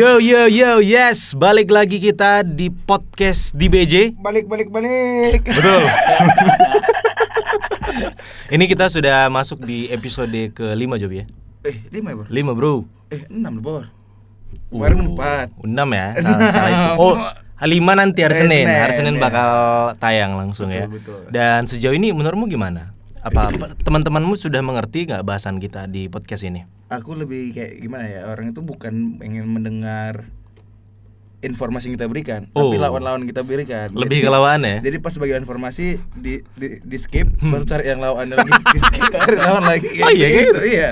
Yo yo yo yes balik lagi kita di podcast di BJ Balik balik balik. betul ini kita sudah masuk di episode ke 5 Job ya Eh lima ya bor? 5 bro Eh enam loh bor. Kemarin empat. 6 ya salah, salah itu. oh 5 nanti hari Senin hari Senin ya. bakal tayang langsung ya Betul, betul. dan sejauh ini menurutmu gimana apa apa- teman-temanmu sudah mengerti nggak bahasan kita di podcast ini Aku lebih kayak gimana ya orang itu bukan pengen mendengar informasi yang kita berikan, tapi Oh. lawan-lawan yang kita berikan. lebih Jadi- ke lawan ya Jadi pas bagian informasi di di, di skip, baru cari yang lawannya lagi, di skip, cari lawan lagi. Hmm. Oh, iya, gitu? Iya.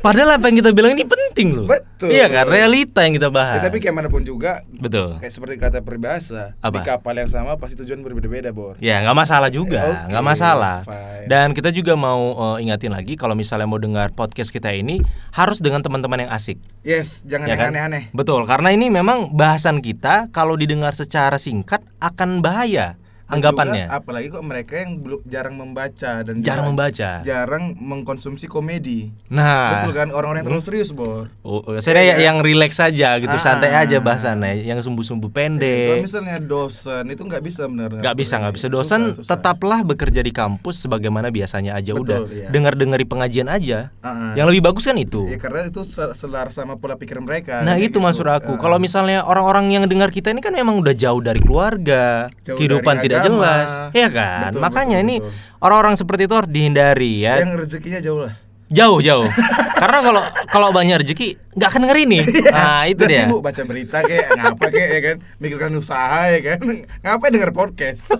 padahal apa yang kita bilang ini penting loh Betul. iya kan realita yang kita Ya, bahas tapi kayak mana pun juga, betul kayak seperti kata peribahasa, Apa? di kapal yang sama pasti tujuan berbeda-beda, Bor. Ya nggak masalah juga, Oke, nggak masalah. it's fine. Dan kita juga mau eh, ingatin lagi kalau misalnya mau dengar podcast kita ini harus dengan teman-teman yang asik. Yes, jangan ya yang kan? aneh-aneh. Betul, karena ini memang bahasan kita kalau didengar secara singkat akan bahaya anggapannya. juga, apalagi kok mereka yang belum jarang membaca dan Jarang membaca. jarang mengkonsumsi komedi. Nah, Betul kan orang-orang yang terlalu serius, Bor. oh, oh, saya Iya, yang relax saja gitu, Ah. santai aja bahasannya, yang sumbu-sumbu Kalau pendek. misalnya dosen itu nggak bisa benar. Nggak bisa, nggak bisa. Dosen tetaplah bekerja di kampus sebagaimana biasanya aja Betul, udah. iya. Dengar-dengari pengajian aja. Ah. Yang lebih bagus kan itu. Ya karena itu se- selar sama pola pikir mereka. Nah itu gitu. maksud aku. Ah. Kalau misalnya orang-orang yang dengar kita ini kan memang udah jauh dari keluarga, Jauh kehidupan dari tidak agama. jelas, ya kan. Betul, Makanya betul, ini orang-orang seperti itu harus dihindari ya. yang rezekinya jauh lah. Jauh jauh. Karena kalau kalau banyak rezeki nggak akan denger ini. Nah itu dia. sibuk baca berita kayak ngapa kayak ya kan, mikirkan usaha ya kan. Ngapain denger podcast?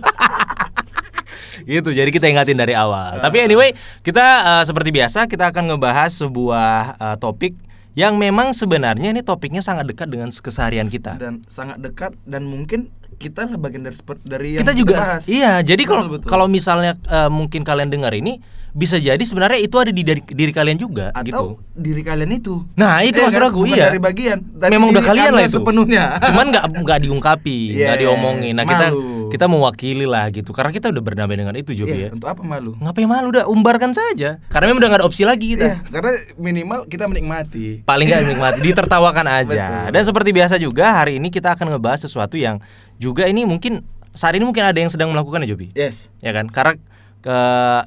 Gitu. Jadi kita ingatin dari awal. Tapi anyway kita eh, seperti biasa kita akan ngebahas sebuah eh, topik yang memang sebenarnya ini topiknya sangat dekat dengan keseharian kita. dan sangat dekat dan mungkin kita lah bagian dari dari yang kita juga bahas. iya jadi kalau kalau misalnya eh, mungkin kalian dengar ini bisa jadi sebenarnya itu ada di dari diri kalian juga atau gitu diri kalian itu. nah itu Iya maksud kan? aku iya dari bagian. tapi memang udah kalian lah itu sepenuhnya. cuman nggak nggak diungkapi nggak Yes, diomongin nah kita malu. kita mewakili lah gitu karena kita udah berdamai dengan itu juga Iya, ya untuk apa malu? ngapain malu udah umbarkan saja karena memang udah nggak ada opsi lagi kita Iya, karena minimal kita menikmati. paling nggak nikmati ditertawakan aja Betul. dan seperti biasa juga hari ini kita akan ngebahas sesuatu yang juga ini mungkin saat ini mungkin ada yang sedang melakukan ya Jobi Yes. ya kan karena ke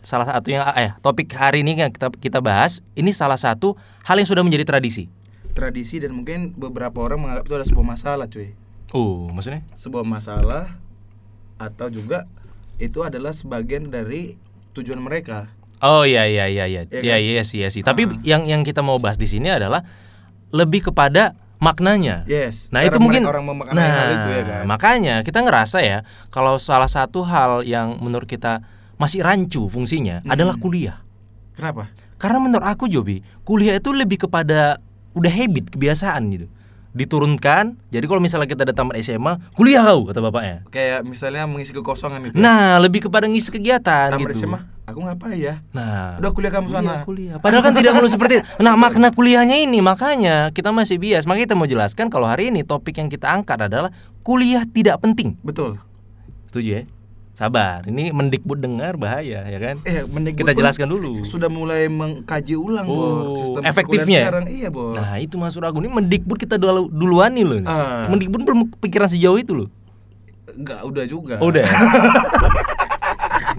salah satu yang eh topik hari ini yang kita kita bahas ini salah satu hal yang sudah menjadi tradisi. Tradisi dan mungkin beberapa orang menganggap itu adalah sebuah masalah, cuy. Oh, maksudnya? Sebuah masalah atau juga itu adalah sebagian dari tujuan mereka. Oh iya iya iya iya. Iya Iya kan? iya sih iya sih. Tapi Ah. yang yang kita mau bahas di sini adalah lebih kepada maknanya. Yes. Nah, cara itu mungkin orang memaknai nah, hal itu ya kan. makanya kita ngerasa ya kalau salah satu hal yang menurut kita masih rancu fungsinya Hmm. adalah kuliah. Kenapa? Karena menurut aku Jobi, kuliah itu lebih kepada udah habit, kebiasaan gitu. Diturunkan. Jadi kalau misalnya kita datang tamat SMA, kuliah kau kata bapaknya. Kayak misalnya mengisi kekosongan itu. Nah, lebih kepada ngisi kegiatan Tamat gitu. SMA, aku ngapain ya? Nah, Udah kuliah kamu kuliah, sana. kuliah. Padahal kan tidak perlu seperti itu. Nah, makna kuliahnya ini makanya kita masih bias. Makanya kita mau jelaskan kalau hari ini topik yang kita angkat adalah kuliah tidak penting. Betul. Setuju ya? Sabar, ini mendikbud dengar bahaya ya kan? Eh, Mendikbud Kita jelaskan dulu. Sudah mulai mengkaji ulang, Oh, Bor, sistem efektifnya ya? sekarang. Iya, Bor. Nah, itu maksud aku ini mendikbud kita dulu duluan nih loh. Ah. Mendikbud belum pikiran sejauh itu loh. Enggak, udah juga. Oh, udah.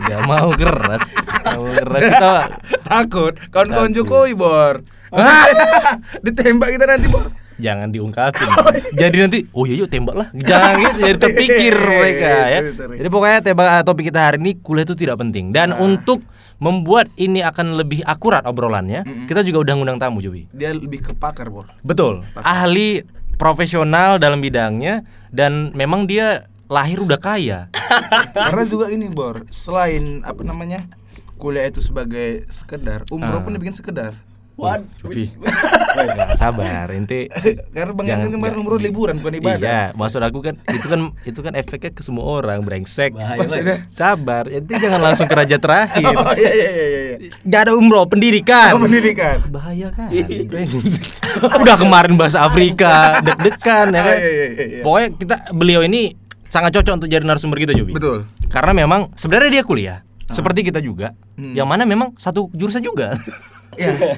ya? Gak mau keras. Gak mau keras kita. Takut kawan-kawan. Jokowi, Bor. Ditembak kita nanti, Bor. Jangan diungkapin. Jadi nanti, oh iya yuk tembak lah. Jangan gitu, jadi terpikir mereka ya. Sorry. Jadi pokoknya tembak eh, topik kita hari ini kuliah itu tidak penting. Dan Ah. untuk membuat ini akan lebih akurat obrolannya, Mm-mm. kita juga udah ngundang tamu Jobi. Dia lebih ke pakar, Bor. Betul. Ahli profesional dalam bidangnya dan memang dia lahir udah kaya. Karena juga ini, Bor. Selain apa namanya? Kuliah itu sebagai sekedar, umroh Ah. pun dibikin sekedar. Waduh. Sabar, inti Karena Bang Jangan- kan kemarin umroh liburan bukan ibadah. Iya, maksud aku kan itu kan itu kan efeknya ke semua orang, brengsek. Maksudnya? Sabar, inti jangan langsung ke raja terakhir. Oh iya iya iya iya. Gak ada umroh, pendidikan. Oh, pendidikan. Bahaya kan. Udah kemarin bahasa Afrika, deg-degan ya Oh, kan. iya, iya, iya, iya. Pokoknya kita beliau ini sangat cocok untuk jadi narasumber kita, Jobi. Betul. Karena memang sebenarnya dia kuliah seperti kita juga, Hmm. yang mana memang satu jurusan juga. Iya,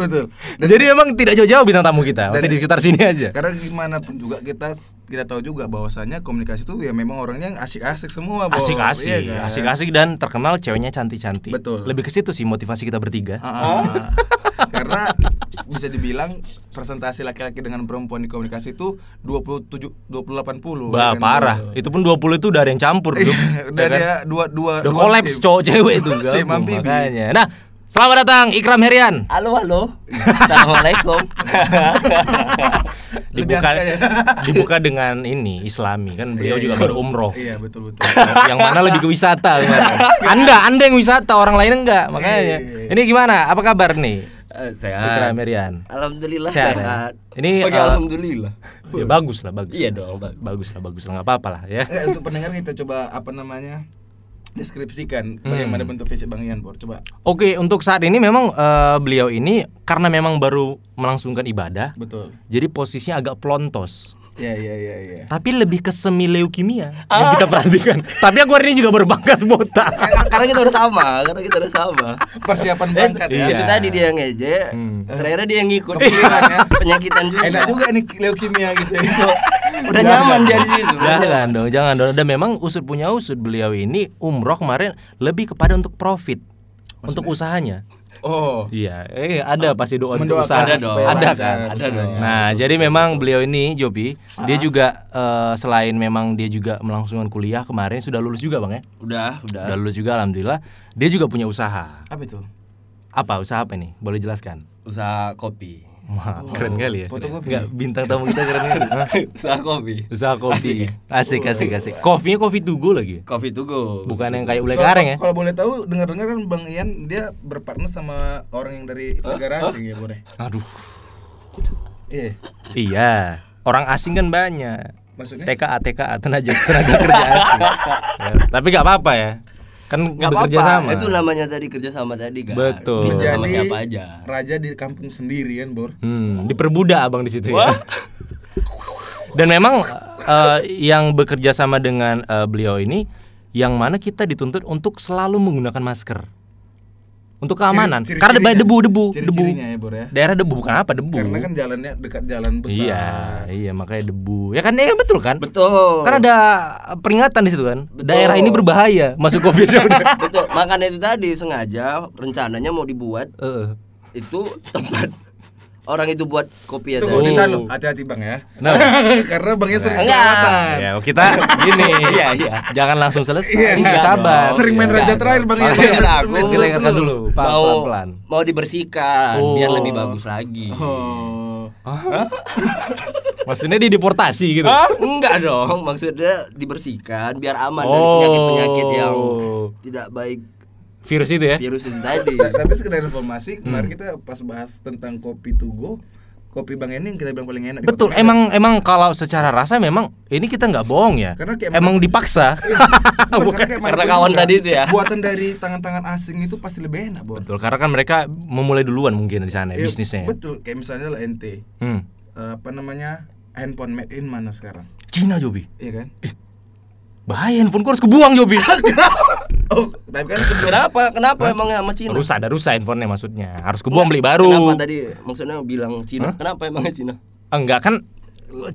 betul. Jadi memang tidak jauh-jauh bintang tamu kita, masih Dan- di sekitar sini aja. Karena gimana pun juga kita kita tahu juga bahwasannya komunikasi itu ya memang orangnya asik-asik semua. Asik-asik, Iya kan? asik-asik dan terkenal ceweknya cantik-cantik. Betul. Lebih ke situ sih motivasi kita bertiga. Ah, ah. Karena bisa dibilang presentasi laki-laki dengan perempuan di komunikasi itu 27 20 80. Bah, kan, parah. Bor? Itu pun 20 itu udah ada yang campur, Bro. Udah Ya kan? dua dua Udah dua kolaps cowok cewek itu gabung, makanya. Nah, selamat datang Ikram Herian. Halo halo. Assalamualaikum. Dibuka dibuka dengan ini Islami kan beliau Iya, juga iya. baru umroh. Iya, betul betul. yang mana lebih ke wisata? Anda, Anda yang wisata, orang lain enggak. Makanya. Iya, iya, iya. Ini gimana? Apa kabar nih? Eh, Sehat. Herian. Alhamdulillah Sehat, sehat. ya? Ini, Bagi eh, alhamdulillah. Ya bagus lah, bagus. Iya dong, bagus. Bagus lah, bagus lah, nggak apa-apa lah ya. Eh, untuk pendengar kita coba apa namanya? deskripsikan Hmm. bagaimana bentuk fisik Bang Ian, Bor. Coba. Oke, untuk saat ini memang eh, beliau ini karena memang baru melangsungkan ibadah, Betul. jadi posisinya agak pelontos. Iya, iya, iya, iya. Tapi lebih ke semi leukemia yang kita perhatikan. Tapi aku hari ini juga berbangkas botak. karena kita udah sama, karena kita udah sama. Persiapan berangkat ya. Iya. Itu tadi dia yang ngejek, Hmm. terakhirnya dia yang ngikut. Kepikiran ya. Penyakitan juga. Enak juga nih leukemia gitu ya. Udah nyaman dia di situ. Jangan dong, jangan dong. Dan memang usut punya usut beliau ini umroh kemarin lebih kepada untuk profit, untuk usahanya. Oh. Iya, eh ada pasti doa untuk usaha. Ada dong. Ada kan? Ada dong. Nah, jadi memang beliau ini Jobi, dia juga eh, selain memang dia juga melangsungkan kuliah kemarin sudah lulus juga, Bang ya. Udah, udah. Udah lulus juga alhamdulillah. Dia juga punya usaha. Apa itu? Apa usaha apa nih? Boleh jelaskan? Usaha kopi. Wah, keren kali ya. Enggak, bintang tamu kita keren kali. Usaha kopi. Usaha kopi. Asik ya? Asik, asik, asik. Kopinya kopi to go lagi. Coffee to go. Bukan yang kayak ulek kareng ya. Kalau boleh tahu dengar-dengar kan Bang Ian dia berpartner sama orang yang dari negara asing ya, boleh. Aduh. Iya. Iya. Orang asing kan banyak. Maksudnya? TKA, TKA, tenaga tenaga kerja asing. Ya, Tapi nggak apa-apa ya. Kan Nggak bekerja apa-apa. sama. Itu namanya tadi kerja sama tadi kan. Betul. Bisa sama Menjadi siapa aja. Raja di kampung sendiri kan, Bor. Hmm, diperbudak abang di situ ya. Dan memang eh, yang bekerja sama dengan eh, beliau ini, yang mana kita dituntut untuk selalu menggunakan masker untuk keamanan. Ciri- Karena ciri-cirinya. debu, debu, debu. Ciri-cirinya ya, Bor ya. Daerah debu bukan apa debu. Karena kan jalannya dekat jalan besar. Iya, iya makanya debu. Ya kan, ya betul kan? Betul. Kan ada peringatan di situ kan. Betul. Daerah ini berbahaya masuk kopi. Betul. Makanya itu tadi sengaja rencananya mau dibuat Heeh. itu tempat orang itu buat kopi ya Tunggu tadi. lo, hati-hati Bang ya. Nah. Karena Bang Ian sering Enggak. kelewatan. Ya, kita gini. Iya, iya. Jangan langsung selesai. Iya, Enggak sabar. Sering main Iya. raja terakhir Bang. Makanya kan aku Kita ingatkan dulu, pelan-pelan. mau dibersihkan Oh. biar lebih bagus lagi. Oh. Maksudnya dia deportasi gitu. Hah? Enggak dong, maksudnya dibersihkan biar aman dari penyakit-penyakit yang Oh. tidak baik virus itu ya. virus itu tadi. Ta- Tapi sekedar informasi, Hmm. kemarin kita pas bahas tentang kopi to go, kopi Bang ini yang kita bilang paling enak Betul, emang emang kalau secara rasa memang ini kita nggak bohong ya. Karena kayak emang dipaksa. Bukan, kayak Karena mana pun kawan juga, tadi itu ya. Buatan dari tangan-tangan asing itu pasti lebih enak, Bor. Betul, karena kan mereka memulai duluan mungkin di sana Iya, bisnisnya. ya. Betul, kayak misalnya lah ente Hmm. eh, apa namanya? handphone made in mana sekarang? Cina Jobi. Iya kan? Bahaya handphoneku harus kebuang Jobi. Oh, tapi kan sebelum Kenapa? Kenapa emangnya sama Cina? rusak, ada rusak handphonenya maksudnya. Harus kebuang beli baru. Kenapa tadi maksudnya bilang Cina? Kenapa emangnya Cina? Enggak kan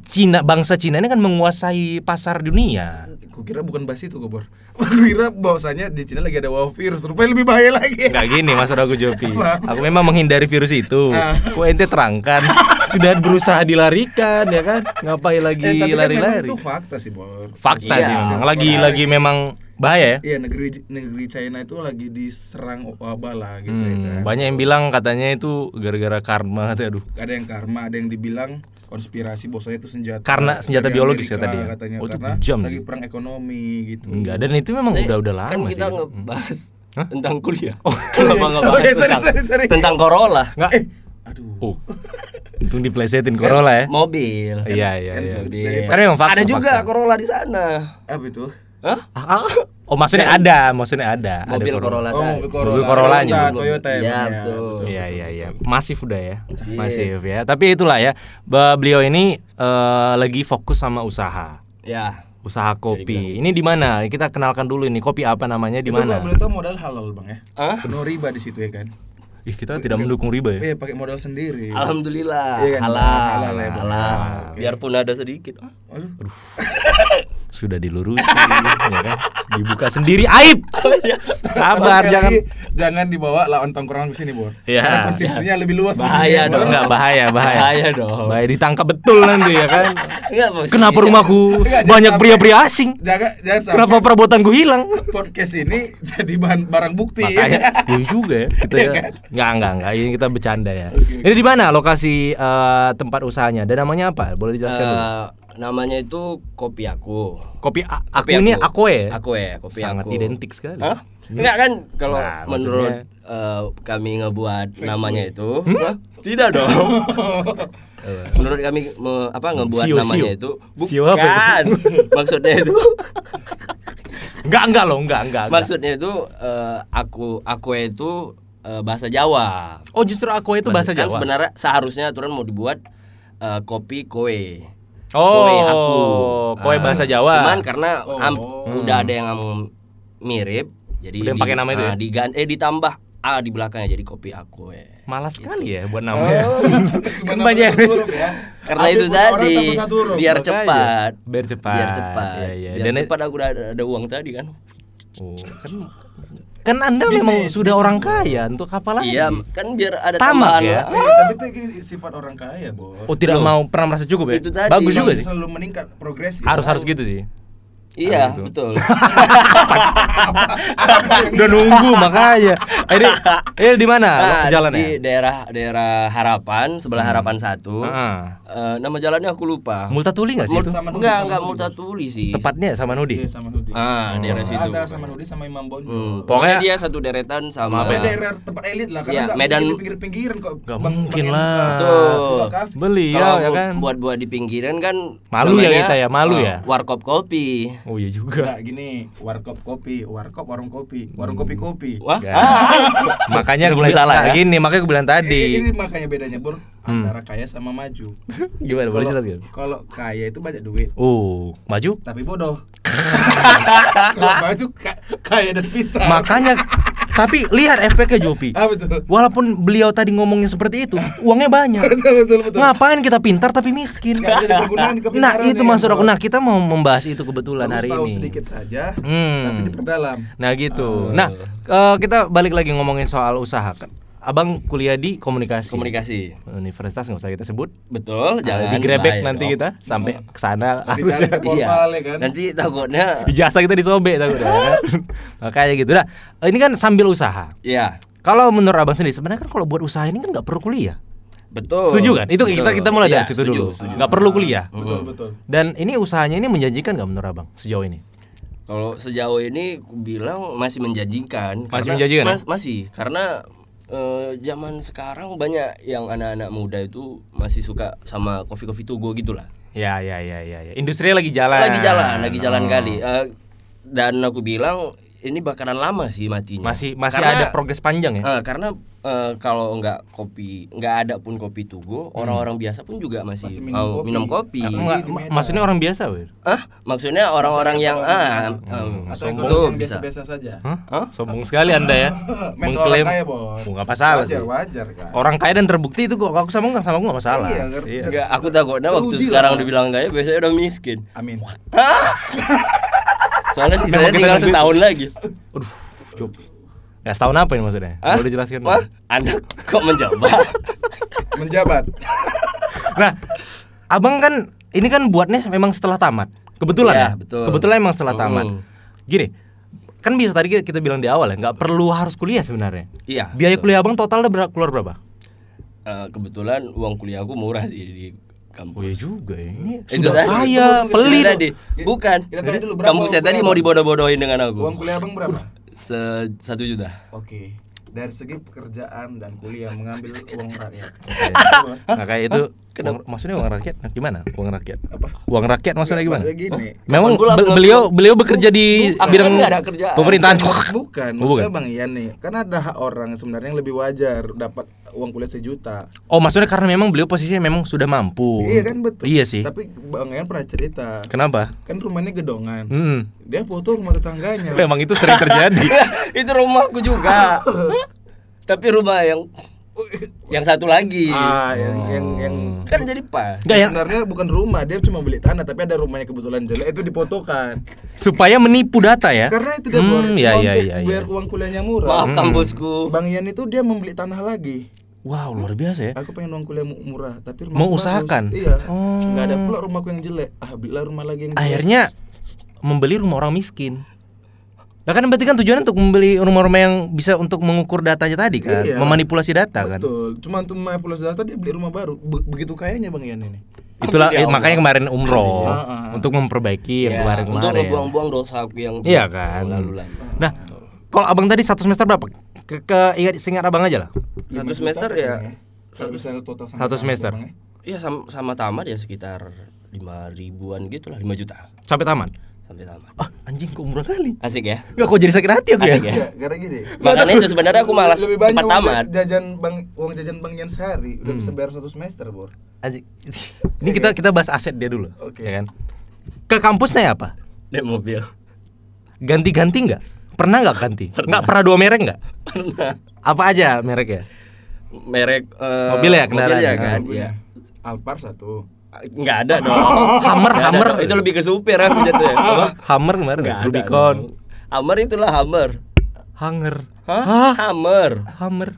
Cina bangsa Cina ini kan menguasai pasar dunia. Aku kira bukan bahas itu, Bor. Aku kira bahwasanya di Cina lagi ada wabah virus, rupanya lebih bahaya lagi. Enggak gini maksud aku Jopi. Aku memang menghindari virus itu. Ah. Kok ente terangkan sudah berusaha dilarikan ya kan? Ngapain lagi Eh, tapi kan lari-lari? itu fakta sih, Bor. Fakta Iya. sih memang. Lagi lagi memang bahaya ya. Iya, negeri negeri China itu lagi diserang wabah lah gitu ya Hmm, kan. banyak yang bilang katanya itu gara-gara karma aduh. Ada yang karma, ada yang dibilang konspirasi bosnya itu senjata Karena senjata biologis Amerika kata dia. katanya Oh, itu karena kejam lagi sih. perang ekonomi gitu Enggak dan itu memang udah udah lama kan sih. kita ngebahas Hah? tentang kuliah. Oh. Kenapa ngebahas Oh, iya, sorry, tentang, sorry, sorry. tentang Corolla? Enggak. eh aduh Oh. Untung diplesetin Corolla ya. Mobil. Iya iya kan iya. Karena memang fakta. Ada juga fakta. Corolla di sana. apa itu Hah? Ah, Oh maksudnya ada, maksudnya ada. ada Mobil Corolla oh mobil Corolla Mobil Corollanya. Toyota, Toyota ya, Iya, ya, betul. Iya iya iya. Masif udah ya. Masif. Masif ya. Tapi itulah ya. Beliau ini eh, lagi fokus sama usaha. Ya. Usaha kopi. Ini di mana? Kita kenalkan dulu ini kopi apa namanya di itu mana? boleh tahu modal halal bang ya Hah? penuh riba di situ ya kan Ih, kita tidak mendukung riba ya. Iya, pakai modal sendiri. Alhamdulillah. Iya kan, halal. halal ya. Biarpun ada sedikit. Ah, Aduh. Sudah dilurusin ya kan. Dibuka sendiri aib. Sabar jangan lagi, jangan dibawa lawan tongkrongan ke sini, Bor. Iya. Karena konsumsinya lebih luas Bahaya ya, dong. Enggak bahaya, bahaya. Bahaya dong. Bahaya ditangkap betul nanti ya kan. Enggak. Kenapa rumahku Enggak, banyak pria-pria asing? Jangan jangan Kenapa perabotanku hilang? podcast ini jadi bahan barang bukti. Makanya iya juga ya kita Iya ya. kan? Enggak, enggak, enggak. Ini kita bercanda ya. Oke. Ini di mana lokasi eh, tempat usahanya? Dan namanya apa? Boleh dijelaskan dulu? Eh, namanya itu kopi aku. Kopi a- aku Kopi ini aku ya. Aku ya, kopi Sangat aku. identik sekali. Hah? Enggak kan kalau Nah, menurut eh, kami ngebuat namanya itu Hah? tidak dong. menurut kami me- apa ngebuat Sio, namanya sio. itu Sio apa bukan. Maksudnya itu Enggak, enggak loh, enggak, enggak. enggak. maksudnya itu eh, aku aku itu eh, bahasa Jawa. Oh, justru aku itu bahasa kan Jawa. sebenarnya seharusnya aturan mau dibuat eh, kopi kowe. Oh, Kowe aku. kowe Ah, bahasa Jawa. Cuman karena Oh. am- Hmm. udah ada yang mirip, jadi Udah yang pakai nama itu ya? ah, digan- eh ditambah A di belakangnya jadi kopi aku. eh. Malas sekali ya buat namanya. Cuma Kan nama banyak. ya. Karena Habis itu tadi satu huruf. biar cepat. Biar cepat. Biar cepat. Iya, iya. Biar Dan cepat aku udah ada, ada uang tadi kan. Oh, kan kan Anda Bisnis, memang sudah bisnis, orang kaya untuk apa lagi? Iya, kan biar ada Tamak tambahan ya? lah. Eh, tapi itu sifat orang kaya, Bor. Oh, tidak Loh. mau pernah merasa cukup ya? Itu tadi. Bagus juga sih. Selalu meningkat progresif. Harus harus gitu sih. Iya, gitu. betul. Udah nunggu makanya. Ini ini di mana Nah, jalannya? di daerah daerah Harapan, sebelah Harapan satu. Ah. Eh, nama jalannya aku lupa. Multatuli nggak sih itu? Enggak, enggak. Multatuli sih. Tepatnya sama Nudi. Iya, sama Nudi. Ah, daerah situ. Ada sama Nudi sama Imam Bonjol. Hmm, Pokoknya- pokoknya dia satu deretan sama Tapi daerah tempat elit lah karena Iya, nggak Medan- pinggir-pinggiran kok. Nggak Bang- mungkin lah. Beliau Kalau ya kan. buat-buat di pinggiran kan Malu ya kita ya, malu eh, ya. Warkop kopi. Oh iya juga. Enggak gini, warkop kopi, warkop warung kopi, warung kopi kopi. Wah, Ya. makanya gue mulai bilang salah ya? gini, makanya gue bilang Eh, tadi. Ini makanya bedanya Bor antara kaya sama maju. Gimana boleh Kalau- jelas gitu? Kalau kaya itu banyak duit, Oh, maju. tapi bodoh. Kalau maju ka- kaya dan pintar. Makanya tapi lihat efeknya Jopi. Ah betul. Walaupun beliau tadi ngomongnya seperti itu, uangnya banyak. betul betul betul. Ngapain kita pintar tapi miskin? Nah, kepintarannya, itu maksud aku. Nah, kita mau membahas itu kebetulan Bagus hari tahu ini. sedikit saja, Hmm. tapi diperdalam. Nah, gitu. Oh. Nah, eh, kita balik lagi ngomongin soal usaha. Abang kuliah di komunikasi. komunikasi. Universitas nggak usah kita sebut. Betul, Jangan jangan digrebek bahaya nanti dong. kita sampai ke sana harusnya. di portal ya kan. Nanti takutnya Ijazah kita disobek takutnya. Makanya gitu. Nah, ini kan sambil usaha. ya, Kalau menurut abang sendiri, sebenarnya kan kalau buat usaha ini kan nggak perlu kuliah. betul. Setuju kan? Itu kita Betul. kita mulai Iya, dari situ setuju, dulu. setuju. Nggak perlu kuliah. Betul betul. Dan ini usahanya ini menjanjikan nggak menurut abang sejauh ini? Kalau sejauh ini aku bilang masih menjanjikan. Masih menjanjikan, ya? Mas- masih karena eh, zaman sekarang banyak yang anak-anak muda itu masih suka sama kopi-kopi tugo gitulah. Ya ya ya ya. ya. Industrinya lagi jalan. Lagi jalan, lagi jalan Oh. kali. Eh, dan aku bilang ini bakalan lama sih matinya. Masih masih Karena- ada progres panjang ya. eh, karena eh, kalau nggak kopi, nggak ada pun kopi tugo, orang-orang biasa pun juga masih, Masih minum mau kopi. minum kopi. Ah, enggak, Medan. maksudnya orang biasa, Wir. Ah, maksudnya orang-orang yang ah, em, Atau itu ekonomi yang bisa. biasa-biasa saja. Hah? Hah? Sombong sekali Anda ya. Mengklaim kaya. Oh, nggak masalah wajar, sih. Wajar kan. Orang kaya dan terbukti itu kok aku sama sama aku nggak masalah. Iya. Iya. Enggak, aku takutnya waktu sekarang dibilang kaya biasanya udah miskin. Amin. Soalnya sisanya tinggal setahun lagi. Aduh, Nggak setahun apa ini maksudnya? Hah? Boleh dijelaskan? Wah, Anda kok mencoba? Menjabat. Nah, abang kan ini kan buatnya memang setelah tamat. Kebetulan Iya, ya. betul. Kebetulan emang setelah Mm. tamat. Gini, kan bisa tadi kita bilang di awal ya, nggak perlu harus kuliah sebenarnya. Iya. Biaya betul. kuliah abang total udah ber- keluar berapa? Eh, kebetulan uang kuliah aku murah sih di Oh kampus. iya juga ya. Ini Itu sudah tadi. kaya, pelit. Tadi. Bukan. Kita tanya dulu, berapa Kampusnya tadi mau dibodoh-bodohin dengan aku. Uang kuliah Abang berapa? Se satu juta. Oke. Dari segi pekerjaan dan kuliah mengambil uang rakyat. Nah, kayak itu uang- maksudnya uang rakyat Nah, gimana? Uang rakyat. Apa? Uang rakyat maksudnya gimana? Maksudnya gini. Memang Kapan pula be- belum- beliau beliau bekerja di Bukan, bidang ada kerjaan. pemerintahan. Bukan, Oh, maksudnya bukan. Bang Ian nih. Kan ada hak orang sebenarnya yang lebih wajar dapat uang kuliah sejuta. Oh, maksudnya karena memang beliau posisinya memang sudah mampu. Iya kan betul. Iya sih. Tapi Bang Ian pernah cerita. Kenapa? Kan rumahnya gedongan. Hmm. Dia foto rumah tetangganya. Memang itu sering terjadi. itu rumahku juga. Tapi rumah yang yang satu lagi. Ah, yang yang yang Kan jadi pas. Enggak yang sebenarnya bukan rumah, dia cuma beli tanah tapi ada rumahnya kebetulan jelek itu dipotokan. supaya menipu data ya. Karena itu dia Hmm, iya, untuk iya, iya, iya. biar uang kuliahnya murah. Maaf kampusku. Bang Ian itu dia membeli tanah lagi. Wow, luar biasa ya. Aku pengen uang kuliah mu- murah, tapi rumah Mau usahakan? Iya. Oh. Nggak ada pula rumahku yang jelek. Ah, belilah rumah lagi yang jelek. Akhirnya membeli rumah orang miskin. Nah kan berarti kan tujuannya untuk membeli rumah-rumah yang bisa untuk mengukur datanya tadi kan, Iya. memanipulasi data kan. Betul. Cuma untuk manipulasi data dia beli rumah baru. Be- begitu kayanya Bang Ian ini. Itulah Ya makanya kemarin umroh Ah, ah. untuk memperbaiki yang Ya, untuk kemarin-kemarin. ngebuang-buang dosa aku yang Iya kan. lalu lalu. Nah, kalau abang tadi satu semester berapa? Ke, ke ingat seingat abang aja lah. Satu Lima semester ya. Bang, Satu bisa total sama Satu semester. Bang, ya. Iya sama, sama tamat ya sekitar lima ribuan gitu lah, 5 juta Sampai tamat. Sampai tamat. Ah, anjing kok murah kali. Asik ya. Enggak kok jadi sakit hati aku ya. Asik ya. Iya, karena gini. Makanya itu sebenarnya aku malas lebih banyak cepat uang tamat. jajan bang uang jajan bang Ian sehari udah bisa bayar satu semester bor Anjing. Ini kita kita bahas aset dia dulu. Oke. Ya kan? Ke kampus naik apa? Naik mobil. Ganti-ganti nggak? Pernah nggak ganti? Nggak pernah dua merek nggak? Pernah. Apa aja mereknya? Merek eh, Mobil ya, kendaraan mobil ya ya? kan. Mobilnya. Iya. Alphard satu Enggak ada dong. Hammer, Nggak Hammer. dong. Itu lebih ke supir aku jatuh ya. Apa? Hammer kemarin Nggak ada Rubicon. Hammer itulah Hammer. Hanger. Hah? Hah? Hammer. Hammer.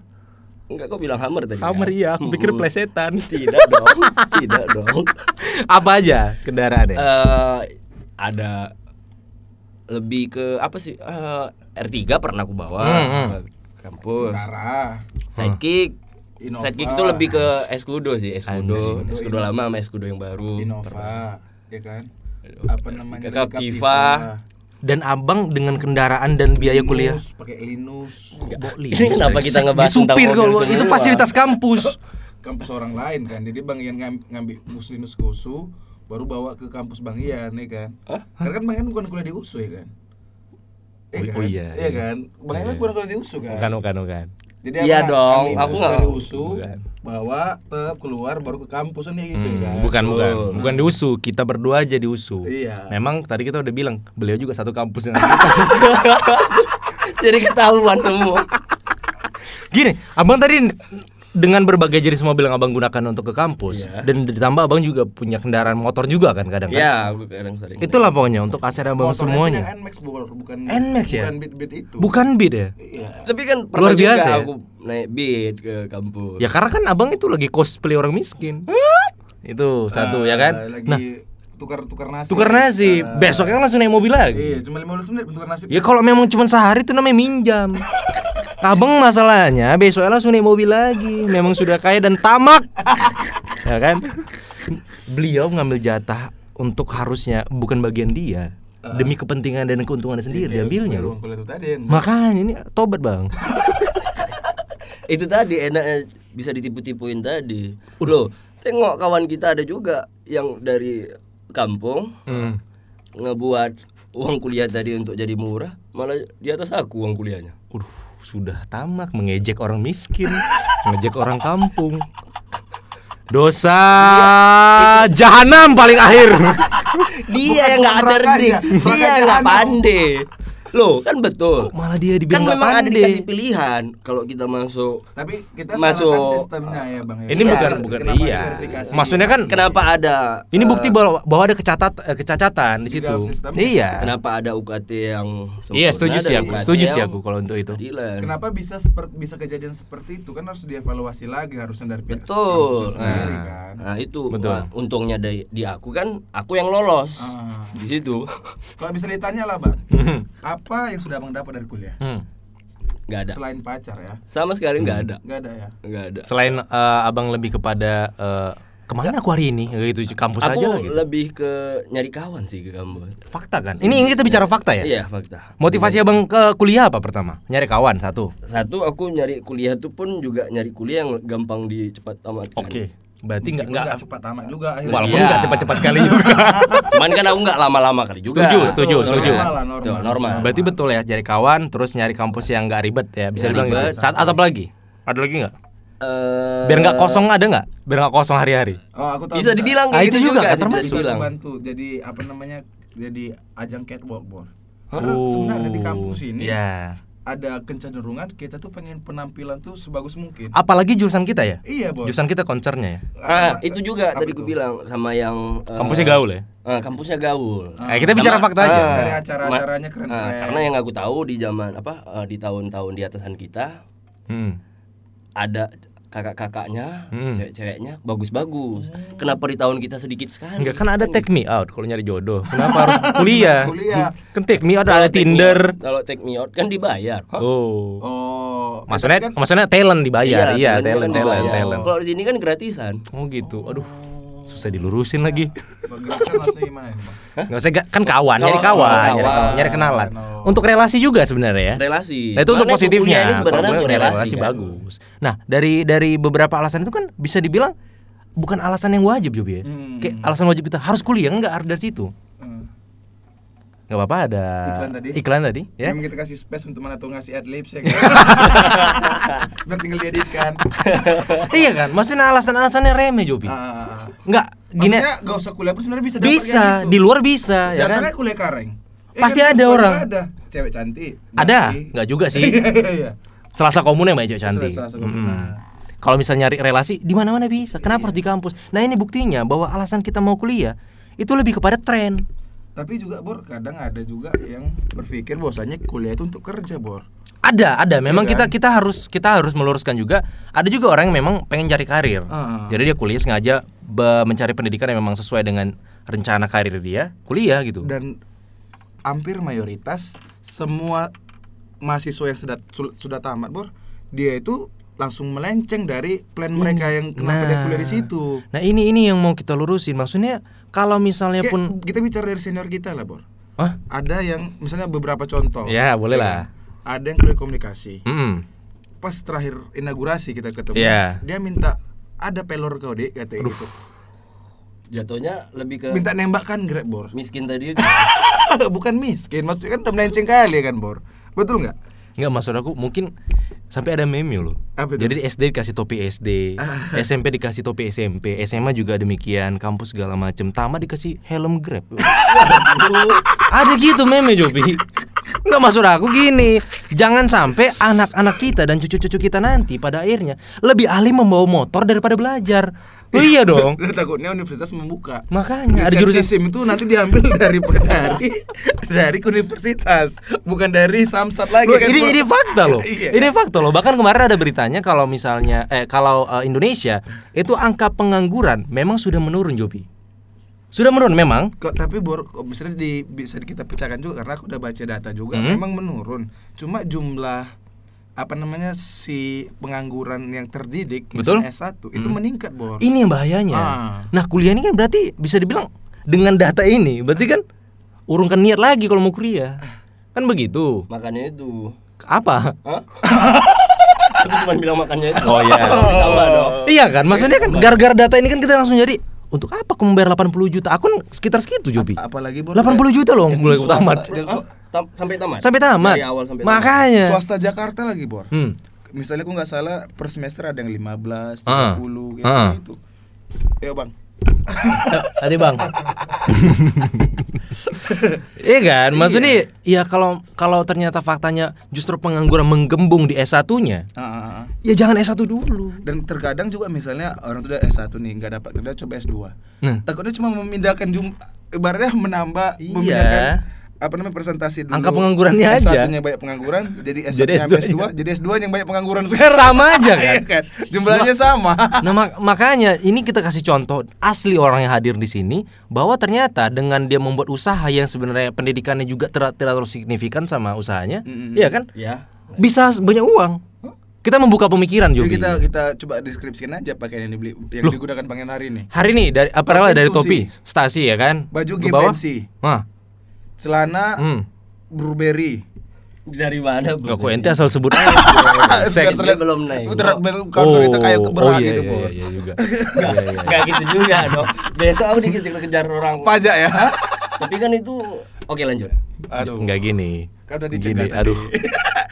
Enggak kok bilang Hammer tadi. Hammer kan? iya, aku pikir Mm-mm. plesetan. Tidak dong. Tidak dong. Apa aja kendaraannya? Eh ada lebih ke apa sih? Eh, R3 pernah aku bawa Hmm, hmm. ke kampus. Tara Sidekick. Innova. Sidekick itu lebih ke Escudo sih, Escudo. Escudo lama sama Escudo yang baru. Innova ya kan apa namanya Captiva. Dan abang dengan kendaraan dan biaya kuliah. Pakai Linus Ini kenapa kita ngebahas di supir tentang mobil kalau itu fasilitas kampus. kampus orang lain kan jadi bang Ian ngam- ngambil bus Linus ke USU baru bawa ke kampus bang Ian ya kan karena kan bang Ian bukan kuliah di USU ya kan Oh, kan? oh iya, iya iya. kan bang Ian Iya. bukan kuliah di USU kan Bukan, bukan, bukan. Jadi Iya apa, dong, aku nggak- dari USU, Bukan. bawa tetap keluar baru ke kampus kan ya gitu ya Hmm, kan. bukan, bukan, Betul. bukan di USU. Kita berdua aja di USU. Iya. Memang tadi kita udah bilang beliau juga satu kampus dengan Jadi ketahuan semua. Gini, abang tadi dengan berbagai jenis mobil yang abang gunakan untuk ke kampus Iya. dan ditambah abang juga punya kendaraan motor juga kan kadang kan. Ya, aku kadang sering. Itulah pokoknya untuk aset abang Motornya semuanya. punya NMAX bukan bukan NMAX ya? Bukan beat-beat itu. Bukan beat ya? Iya. Tapi kan pernah Luar biasa juga ya? aku naik beat ke kampus. Ya karena kan abang itu lagi cosplay orang miskin. itu satu ya kan. Lagi Nah, tukar-tukar nasi. tukar nasi. Ah, Besoknya langsung naik mobil lagi. Iya, cuma 15 menit tukar nasi. Ya kalau memang cuma sehari itu namanya minjam. Abang masalahnya besoknya langsung naik mobil lagi. Memang sudah kaya dan tamak. ya kan? Beliau ngambil jatah untuk harusnya bukan bagian dia. Demi kepentingan dan keuntungannya sendiri Iya, diambilnya loh. Makanya ini tobat, Bang. Itu tadi enaknya bisa ditipu-tipuin tadi. Loh, tengok kawan kita ada juga yang dari kampung Hmm. ngebuat uang kuliah tadi untuk jadi murah, malah di atas aku uang kuliahnya. Udah, sudah tamak mengejek orang miskin, mengejek orang kampung. Dosa jahanam paling akhir. Dia Bukan yang nggak cerdik, dia yang nggak pandai. Loh, kan betul. Kok malah dia Kan dibilang nggak memang ada pandai? dikasih pilihan kalau kita masuk. Tapi kita Masuk. sistemnya ya, Bang. ya. Ini Iya, bukan bukan iya. Maksudnya kan Kenapa ada ini eh, bukti bahwa, bahwa ada kecatat eh, kecacatan di Di situ. Iya. Kenapa ada UKT yang Iya, setuju sih aku. Setuju sih aku kalau untuk itu. Kenapa bisa seperti bisa kejadian seperti itu kan harus dievaluasi lagi harusnya dari pihak Betul. sendiri Nah. kan. Nah, itu Betul. Wah, untungnya di, di aku kan aku yang lolos. Ah. Di situ Kalau bisa ditanya lah, Bang. apa yang sudah Bang dapat dari kuliah? Hmm. nggak ada. Selain pacar ya. Sama sekali nggak ada. Enggak ada ya. Nggak ada. Selain eh, abang lebih kepada eh, ke mana aku hari ini Kayak gitu kampus Aku aja lah gitu. lebih ke nyari kawan sih ke kampus. Fakta kan? Ini ini kita bicara fakta ya? Iya, fakta. Motivasi abang ke kuliah apa pertama? Nyari kawan satu. Satu aku nyari kuliah tuh pun juga nyari kuliah yang gampang dicepat tamatkan. Oke. Berarti nggak nggak cepat tamat juga akhirnya. walaupun Iya. nggak cepat-cepat kali juga. Cuman kan aku nggak lama-lama kali juga. Setuju, setuju, Betul, setuju. Normal lah, normal. Tuh, normal. Berarti betul ya cari kawan terus nyari kampus yang nggak ribet ya bisa dibilang gitu. Saat atau apa lagi? Ada lagi nggak? Eh, Biar nggak kosong ada nggak? Biar nggak kosong hari-hari. Oh, aku tahu bisa dibilang Ah, kayak itu gitu juga, juga, termasuk. bisa bisa dibilang. bantu jadi apa namanya jadi ajang catwalk bor Oh. sebenarnya di kampus ini Iya. Ada kecenderungan kita tuh pengen penampilan tuh sebagus mungkin. Apalagi jurusan kita ya. Iya, Bos. Jurusan kita concernnya ya. Ah, itu juga apa tadi gue bilang sama yang eh, Kampusnya gaul ya. ah, kampusnya gaul. Eh, kita bicara fakta aja. ah, Dari acara-acaranya keren-keren. ah, karena yang aku tahu di zaman apa eh, di tahun-tahun di atasan kita Hmm. ada kakak-kakaknya, Hmm. cewek-ceweknya bagus-bagus. Kenapa di tahun kita sedikit sekali? Enggak kan ada take me out kalau nyari jodoh. Kenapa harus kuliah? Kuliah. Kan take me out Kalau ada me Tinder. Kalau take me out kan dibayar. Oh. Oh, Maksudnya kan maksudnya talent dibayar. Iya, talentnya talent kan talent dibayar. talent. Kalau di sini kan gratisan. Oh gitu. Aduh. Susah dilurusin lagi. Bang? Nggak usah kan kawan, nyari kawan, nyari, kawan. kawan, nyari kenalan. Untuk relasi juga sebenarnya ya. Relasi. Nah, itu untuk positifnya. Ini sebenarnya untuk relasi, kan? bagus. Nah, dari dari beberapa alasan itu kan bisa dibilang bukan alasan yang wajib Jobi ya. Hmm. Kayak alasan wajib kita harus kuliah kan nggak harus dari situ. Nggak apa-apa ada Iklan tadi. Iklan tadi ya. Memang kita kasih space untuk mana tuh ngasih adlibs ya kan. Biar tinggal dieditkan. iya kan? Maksudnya alasan-alasannya remeh Jobi. Ah. Nggak gini Maksudnya gak usah kuliah pun sebenarnya bisa bisa kayak gitu. di luar bisa ya kan? Jangan kuliah kareng. Eh, Pasti kan ada orang. Ada cewek cantik. Ada, Nggak nggak juga sih. Iya, iya. Selasa komun yang banyak cewek cantik. Selasa komun. Kalau misalnya nyari relasi di mana-mana bisa. Kenapa harus di kampus? Nah, ini buktinya bahwa alasan kita mau kuliah itu lebih kepada tren. Tapi juga Bor, kadang ada juga yang berpikir bahwasanya kuliah itu untuk kerja, Bor. Ada, ada. Memang kita kan? kita harus kita harus meluruskan juga. Ada juga orang yang memang pengen cari karir. Ah. Jadi dia kuliah sengaja mencari pendidikan yang memang sesuai dengan rencana karir dia, kuliah gitu. Dan hampir mayoritas semua mahasiswa yang sudah sudah tamat, Bor, dia itu langsung melenceng dari plan mereka yang kenapa dia kuliah di situ. Nah, ini ini yang mau kita lurusin. Maksudnya kalau misalnya Kayak pun kita bicara dari senior kita lah, Bor. Hah? Ada yang misalnya beberapa contoh. Ya, boleh kan? lah. Ada yang kuliah komunikasi. Mm-mm. Pas terakhir inaugurasi kita ketemu, Iya. dia minta ada pelor kau dek katanya gitu. Jatuhnya lebih ke Minta nembak kan Grab, Bor. miskin tadi. Bukan miskin, maksudnya kan udah melenceng kali kan, Bor. Betul nggak? Enggak maksud aku mungkin sampai ada meme loh. Apa itu? Jadi di SD dikasih topi SD, SMP dikasih topi SMP, SMA juga demikian, kampus segala macem, tamat dikasih helm Grab. ada gitu meme Jobi. Enggak maksud aku gini, jangan sampai anak-anak kita dan cucu-cucu kita nanti pada akhirnya lebih ahli membawa motor daripada belajar. Oh iya dong. Takutnya universitas membuka. Makanya ada jurusan SIM itu nanti diambil dari dari dari universitas, bukan dari Samsat lagi Loh, kan. ini Bor. ini fakta loh. Iya. Ini fakta loh. Bahkan kemarin ada beritanya kalau misalnya eh kalau eh, Indonesia itu angka pengangguran memang sudah menurun Jobi. Sudah menurun memang. Kok tapi bor misalnya di, bisa kita pecahkan juga karena aku udah baca data juga Hmm. memang menurun. Cuma jumlah apa namanya si pengangguran yang terdidik Betul. misalnya S1 itu meningkat, Bor. Ini yang bahayanya. Ah. Nah, kuliah ini kan berarti bisa dibilang dengan data ini berarti kan urungkan niat lagi kalau mau kuliah. Kan begitu. Makanya itu. Apa? Hah? Aku cuma bilang makannya itu. Oh iya. Tambah dong. Iya kan? Maksudnya kan gara-gara data ini kan kita langsung jadi untuk apa aku membayar 80 juta? Akun sekitar segitu Jobi. Apalagi Bor 80 juta loh mulai tamat. Tam- sampai tamat. Sampai tamat. Dari awal sampai tamat. Makanya. swasta Jakarta lagi, Bor. Hmm. Misalnya aku nggak salah per semester ada yang 15, 30 Ah. gitu, Ah. gitu. Ayo, Bang. Hati bang. Iya kan, maksudnya ya kalau kalau ternyata faktanya justru pengangguran menggembung di S1-nya, Ah, ah, ah. ya jangan S1 dulu. Dan terkadang juga misalnya orang tuh udah S1 nih nggak dapat kerja coba S2. Nah. Takutnya cuma memindahkan jum ibaratnya menambah Iya. memindahkan apa namanya presentasi dulu. Angka penganggurannya aja. S1-nya banyak pengangguran, jadi S1 Jadi yang S2 S2, jadi S2 yang banyak pengangguran sekarang. Sama aja kan? Iya kan? Jumlahnya sama. Nah mak- makanya ini kita kasih contoh asli orang yang hadir di sini bahwa ternyata dengan dia membuat usaha yang sebenarnya pendidikannya juga tidak tidak terlalu signifikan sama usahanya, Mm-mm. iya kan? Ya. Bisa banyak uang. Kita membuka pemikiran Jadi Jobi. kita kita coba deskripsikan aja pakaian yang dibeli yang digunakan pangeran hari ini. Hari ini dari apparel dari topi, stasi ya kan? Baju. Givenchy, Wah, celana hmm. Burberry. Dari mana? Bu? Gak kok ente asal sebut aja. Sek. terlihat belum naik. Terlihat kalau kita kayak keberat iya, gitu, iya, iya, iya juga. Iya, iya. Gak gitu juga dong. Besok aku dikejar-kejar orang. Pajak ya. Tapi kan itu oke lanjut. Aduh. Enggak gini. Kan udah Gini, dicegah tadi. aduh.